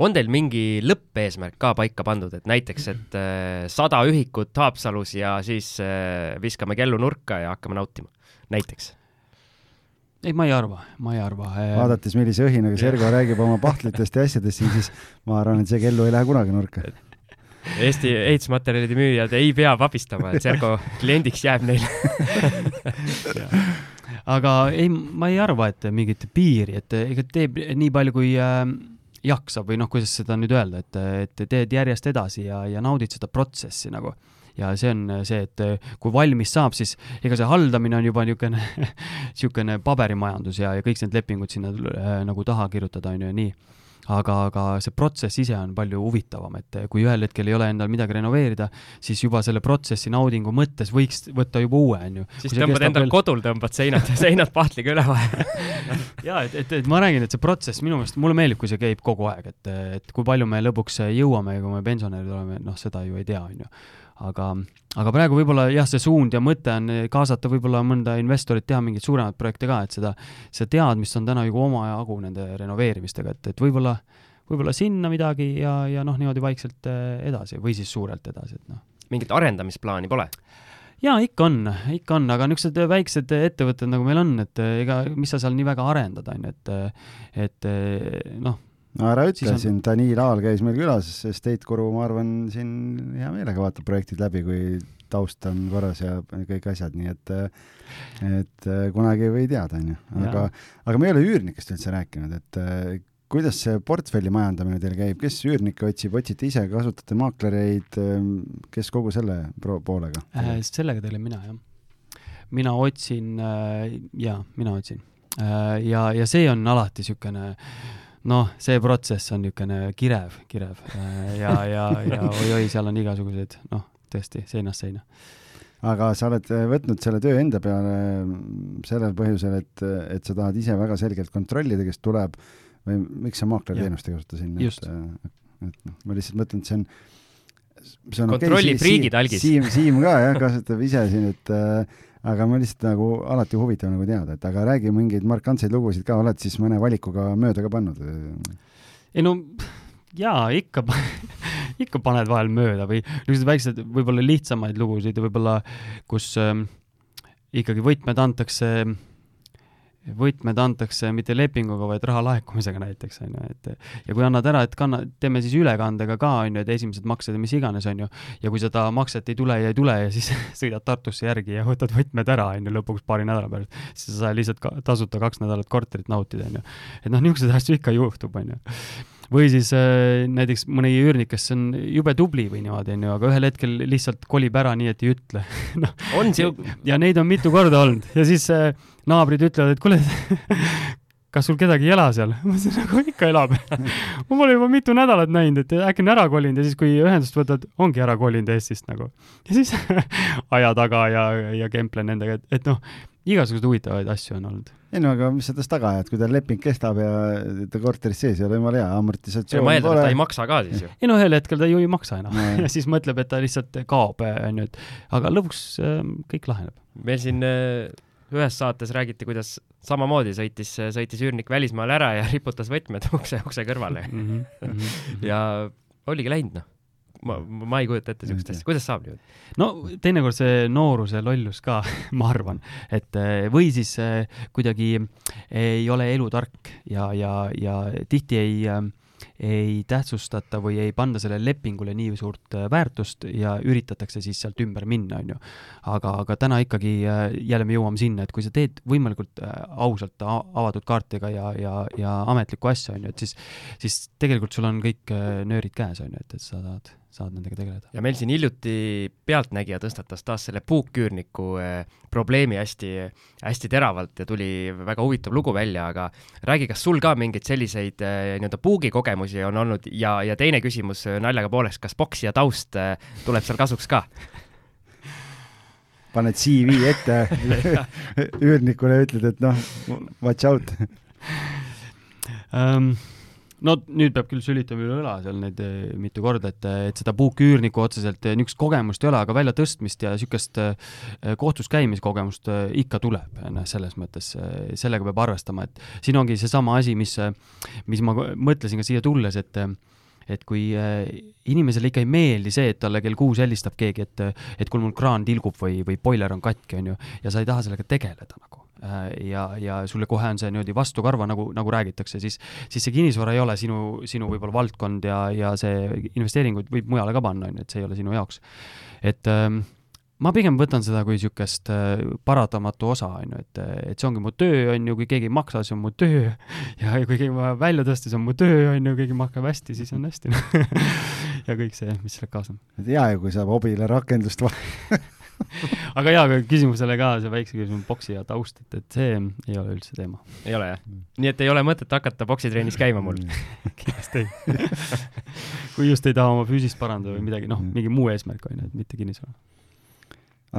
on teil mingi lõppeesmärk ka paika pandud, et näiteks, et äh, sada ühikut Haapsalus ja siis äh, viskame kellu nurka ja hakkame nautima, näiteks? ei, ma ei arva, ma ei arva. Äh, vaadates, millise õhinaga Sergo räägib oma pahtlitest ja asjadest siin, siis ma arvan, et see kellu ei lähe kunagi nurka. Eesti ehitusmaterjalide müüjad ei pea vabistama, et Sergo kliendiks jääb neile aga ei, ma ei arva, et mingit piiri, et ega teeb nii palju, kui äh, jaksab või noh, kuidas seda nüüd öelda, et, et teed järjest edasi ja, ja naudid seda protsessi nagu. Ja see on see, et kui valmis saab, siis ega see haldamine on juba niisugune, niisugune paberimajandus ja, ja kõik need lepingud sinna äh, nagu taha kirjutada, on ju, nii aga, aga see protsess ise on palju huvitavam, et kui ühel hetkel ei ole endal midagi renoveerida, siis juba selle protsessi naudingu mõttes võiks võtta juba uue, on ju. siis tõmbad endal veel... kodul, tõmbad seinad, seinad pahtliga üle vahele jaa, et, et, et ma räägin, et see protsess minu meelest, mulle meeldib, kui see käib kogu aeg, et, et kui palju me lõpuks jõuame, kui me pensionärid oleme, noh, seda ju ei tea, on ju aga, aga praegu võib-olla jah, see suund ja mõte on kaasata võib-olla mõnda investorit, teha mingeid suuremaid projekte ka, et seda, seda teadmist on täna juba omajagu nende renoveerimistega, et, et võib-olla, võib-olla sinna midagi ja, ja noh, niimoodi vaikselt eh, edasi või siis suurelt edasi, et noh. mingit arendamisplaani pole? jaa, ikka on, ikka on, aga niisugused väiksed ettevõtted, nagu meil on, et ega mis sa seal nii väga arendad, on ju, et et noh, no ära ütle, siin. Daniil Aal käis meil külas, Estate Guru, ma arvan, siin hea meelega vaatab projektid läbi, kui taust on korras ja kõik asjad, nii et et kunagi ei või teada, onju. aga, aga me ei ole üürnikest üldse rääkinud, et kuidas see portfelli majandamine teil käib, kes üürnikke otsib, otsite ise, kasutate maaklereid, kes kogu selle poolega äh,? sellega tegelen mina, jah. mina otsin äh,, jaa, mina otsin äh,. ja, ja see on alati niisugune äh, noh, see protsess on niisugune kirev, kirev äh, ja, ja, ja oi-oi, seal on igasuguseid, noh, tõesti seinast seina. aga sa oled äh, võtnud selle töö enda peale mm, sellel põhjusel, et, et sa tahad ise väga selgelt kontrollida, kes tuleb või miks sa maaklerteenust ei kasuta siin? et, äh, et noh, ma lihtsalt mõtlen, et see on see on kontrolli okay, friigid algis. Siim, Siim ka jah, kasutab ise siin, et äh, aga ma lihtsalt nagu alati huvitav nagu teada, et aga räägi mingeid markantseid lugusid ka, oled siis mõne valikuga mööda ka pannud? ei no jaa, ikka ikka paned vahel mööda või niisugused väiksed, võib-olla lihtsamaid lugusid võib-olla, kus ähm, ikkagi võtmed antakse äh, võtmed antakse mitte lepinguga, vaid raha laekumisega näiteks, on ju, et ja kui annad ära, et kanna, teeme siis ülekandega ka, on ju, et esimesed maksed ja mis iganes, on ju, ja kui seda makset ei tule ja ei tule ja siis sõidad Tartusse järgi ja võtad võtmed ära, on ju, lõpuks paari nädala pärast, siis sa saad lihtsalt ka, tasuta kaks nädalat korterit nautida, on ju. et noh, niisuguseid asju ikka juhtub, on ju või siis äh, näiteks mõni üürnik, kes on jube tubli või niimoodi, onju, aga ühel hetkel lihtsalt kolib ära nii, et ei ütle no, on see ja neid on mitu korda olnud ja siis äh, naabrid ütlevad, et kuule kas sul kedagi ei ela seal? ma ütlesin, nagu ikka elab ma pole juba mitu nädalat näinud, et äkki on ära kolinud ja siis, kui ühendust võtad, ongi ära kolinud Eestist nagu. ja siis aia taga ja, ja kemplen nendega, et, et noh, igasuguseid huvitavaid asju on olnud ei no aga mis sa tast taga ajad, kui tal leping kestab ja ta korteris sees ei ole, jumala hea, amortisatsioon ma eeldan, et ta ei maksa ka siis ju. ei no ühel hetkel ta ju ei maksa enam no. ja siis mõtleb, et ta lihtsalt kaob, onju, et aga lõpuks äh, kõik laheneb. meil siin äh, ühes saates räägiti, kuidas samamoodi sõitis, sõitis üürnik välismaale ära ja riputas võtmed ukse, ukse kõrvale mm. -hmm. ja oligi läinud, noh ma, ma ei kujuta ette niisugust asja, kuidas saab niimoodi? no teinekord see nooruse lollus ka ma arvan, et eh, või siis eh, kuidagi ei ole elutark ja, ja, ja tihti ei, eh, ei tähtsustata või ei panda sellele lepingule nii suurt väärtust ja üritatakse siis sealt ümber minna, on ju. aga, aga täna ikkagi jälle me jõuame sinna, et kui sa teed võimalikult ausalt, avatud kaartidega ja, ja, ja ametlikku asja, on ju, et siis, siis tegelikult sul on kõik nöörid käes, on ju, et, et sa saad saad nendega tegeleda. ja meil siin hiljuti Pealtnägija tõstatas taas selle puukküürniku eh, probleemi hästi, hästi teravalt ja tuli väga huvitav lugu välja, aga räägi, kas sul ka mingeid selliseid eh, nii-öelda puugikogemusi on olnud ja, ja teine küsimus eh, naljaga pooleks, kas poksija taust tuleb seal kasuks ka? paned CV ette üürnikule ja ütled, et noh, watch out um no nüüd peab küll sülitama üle õla seal neid eh, mitu korda, et, et seda puuküürniku otseselt eh, niisugust kogemust ei ole, aga väljatõstmist ja niisugust eh, kohtus käimiskogemust ikka tuleb, noh, selles mõttes sellega peab arvestama, et siin ongi seesama asi, mis, mis ma mõtlesin ka siia tulles, et et kui inimesele ikka ei meeldi see, et talle kell kuus helistab keegi, et, et kuule, mul kraan tilgub või, või boiler on katki, on ju, ja sa ei taha sellega tegeleda nagu ja, ja sulle kohe on see niimoodi vastukarva, nagu, nagu räägitakse, siis, siis see kinnisvara ei ole sinu, sinu võib-olla valdkond ja, ja see investeeringuid võib mujale ka panna, on ju, et see ei ole sinu jaoks. et ähm, ma pigem võtan seda kui niisugust äh, paratamatu osa, on ju, et, et see ongi mu töö, on ju, kui keegi ei maksa, see on mu töö ja kui keegi vajab välja tõsta, see on mu töö, on ju, keegi maksab hästi, siis on hästi ja kõik see, mis sellega kaasneb. hea ju, kui saab hobile rakendust aga jaa, aga küsimusele ka see väikse küsimuse boksi ja taust, et, et see ei ole üldse teema. ei ole jah? nii et ei ole mõtet hakata boksitrennis käima mul kindlasti ei kui just ei taha oma füüsist parandada või midagi, noh, mingi muu eesmärk on ju, et mitte kinnisvara.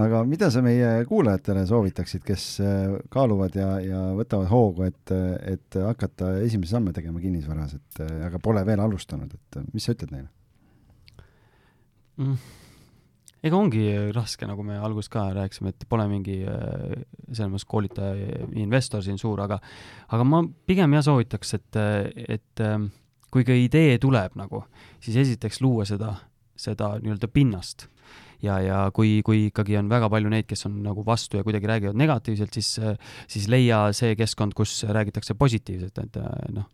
aga mida sa meie kuulajatele soovitaksid, kes äh, kaaluvad ja, ja võtavad hoogu, et, et hakata esimesi samme tegema kinnisvaras, et aga pole veel alustanud, et mis sa ütled neile mm.? Ega ongi raske, nagu me alguses ka rääkisime, et pole mingi äh, selles mõttes koolitaja, investor siin suur, aga aga ma pigem jah soovitaks, et, et ähm, kui ka idee tuleb nagu, siis esiteks luua seda, seda nii-öelda pinnast. Ja, ja kui, kui ikkagi on väga palju neid, kes on nagu vastu ja kuidagi räägivad negatiivselt, siis, siis leia see keskkond, kus räägitakse positiivselt, et noh,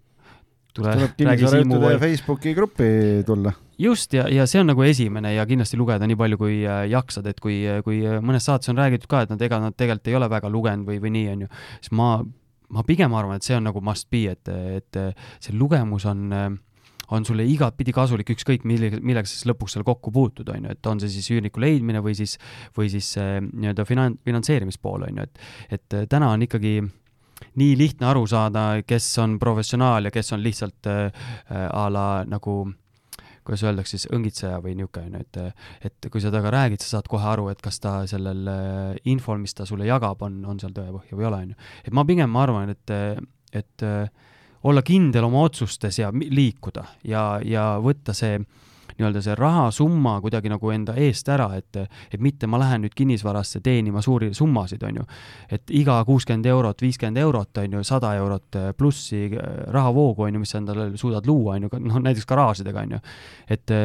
tule, tuleb kinnisvarajutude Facebooki gruppi tulla. just, ja, ja see on nagu esimene ja kindlasti lugeda nii palju, kui äh, jaksad, et kui, kui mõnes saates on räägitud ka, et nad, ega nad tegelikult ei ole väga lugenud või, või nii, on ju, siis ma, ma pigem arvan, et see on nagu must be, et, et see lugemus on on sulle igatpidi kasulik, ükskõik millega, millega sa siis lõpuks seal kokku puutud, on ju, et on see siis üürniku leidmine või siis, või siis nii-öelda finan-, finantseerimispool, on ju, et et täna on ikkagi äh, nii lihtne aru saada, kes on professionaal ja kes on lihtsalt äh, a la nagu kuidas öeldakse siis, õngitseja või niisugune, on ju, et et kui sa temaga räägid, sa saad kohe aru, et kas ta sellel äh, infol, mis ta sulle jagab, on, on seal tõepõhja või ei ole, on ju. et ma pigem arvan, et, et äh, olla kindel oma otsustes ja liikuda ja, ja võtta see äh, nii-öelda see rahasumma kuidagi nagu enda eest ära, et, et mitte ma lähen nüüd kinnisvarasse teenima suuri summasid, on ju. et iga kuuskümmend eurot, viiskümmend eurot, on ju, sada eurot plussi rahavoogu, on ju, mis sa endale suudad luua, on ju, noh näiteks garaažidega, on ju. et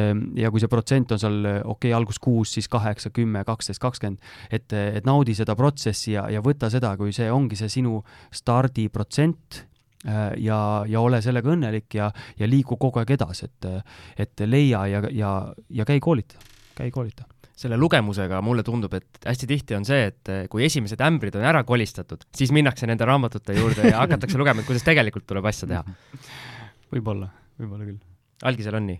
ja kui see protsent on seal okei okay,, algus kuus, siis kaheksa, kümme, kaksteist, kakskümmend, et, et naudi seda protsessi ja, ja võta seda, kui see ongi see sinu stardiprotsent ja, ja ole sellega õnnelik ja, ja liigu kogu aeg edasi, et, et leia ja, ja, ja käi koolita, käi koolita selle lugemusega mulle tundub, et hästi tihti on see, et kui esimesed ämbrid on ära kolistatud, siis minnakse nende raamatute juurde ja hakatakse lugema, et kuidas tegelikult tuleb asja teha. võib-olla, võib-olla küll. algisel on nii?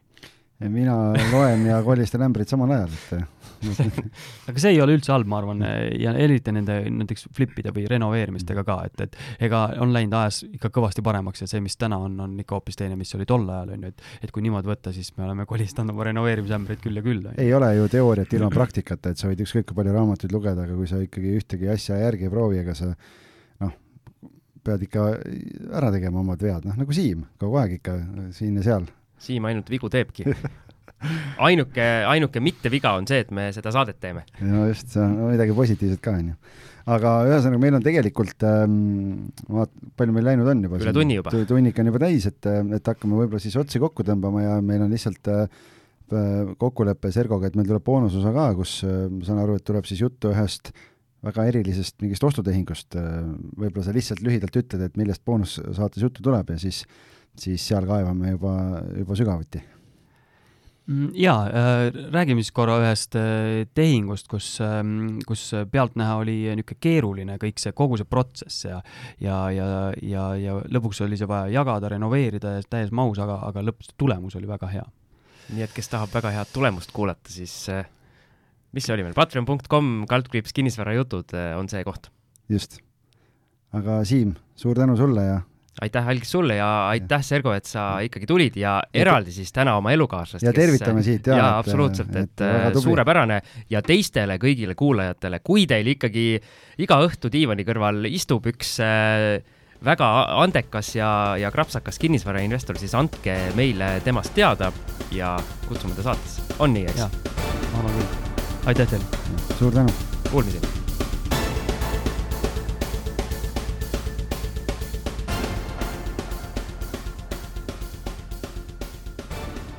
Mina loen ja kolistan ämbrit samal ajal, et aga see ei ole üldse halb, ma arvan, ja eriti nende näiteks flipide või renoveerimistega ka, et, et ega on läinud ajas ikka kõvasti paremaks ja see, mis täna on, on ikka hoopis teine, mis oli tol ajal, on ju, et et kui niimoodi võtta, siis me oleme kolistanud oma renoveerimisämbreid küll ja küll. ei ole ju teooriat ilma praktikata, et sa võid ükskõik kui palju raamatuid lugeda, aga kui sa ikkagi ühtegi asja järgi ei proovi, ega sa noh, pead ikka ära tegema omad vead, noh nagu Siim, kogu aeg ikka siin ja seal Siim ainult vigu teebki ainuke, ainuke mitteviga on see, et me seda saadet teeme. no just, see on midagi positiivset ka, onju. aga ühesõnaga, meil on tegelikult ähm,, vaat-, palju meil läinud on juba? üle tunni juba. tunnik on juba täis, et, et hakkame võib-olla siis otsi kokku tõmbama ja meil on lihtsalt äh, kokkulepe Sergoga, et meil tuleb boonusosa ka, kus äh, ma saan aru, et tuleb siis juttu ühest väga erilisest mingist ostutehingust äh,. võib-olla sa lihtsalt lühidalt ütled, et millest boonussaates juttu tuleb ja siis siis seal kaevame juba, juba sügavuti Mm, jaa äh,, räägime siis korra ühest äh, tehingust, kus äh,, kus pealtnäha oli niisugune keeruline kõik see, kogu see protsess ja ja, ja, ja, ja lõpuks oli see vaja jagada, renoveerida täies mahus, aga, aga lõpuks tulemus oli väga hea. nii et kes tahab väga head tulemust kuulata, siis äh, mis see oli meil, patreon.com, kaldkriips kinnisvarajutud on see koht. just. aga Siim, suur tänu sulle ja aitäh, Algis, sulle ja aitäh, Sergo, et sa ikkagi tulid ja eraldi siis täna oma elukaaslast. ja tervitame kes, siit ja. jaa, absoluutselt, et, et suurepärane ja teistele kõigile kuulajatele, kui teil ikkagi iga õhtu diivani kõrval istub üks äh, väga andekas ja, ja krapsakas kinnisvarainvestor, siis andke meile temast teada ja kutsume ta saatesse. on nii, eks? jaa, aitäh teile! suur tänu! Kuulmiseni!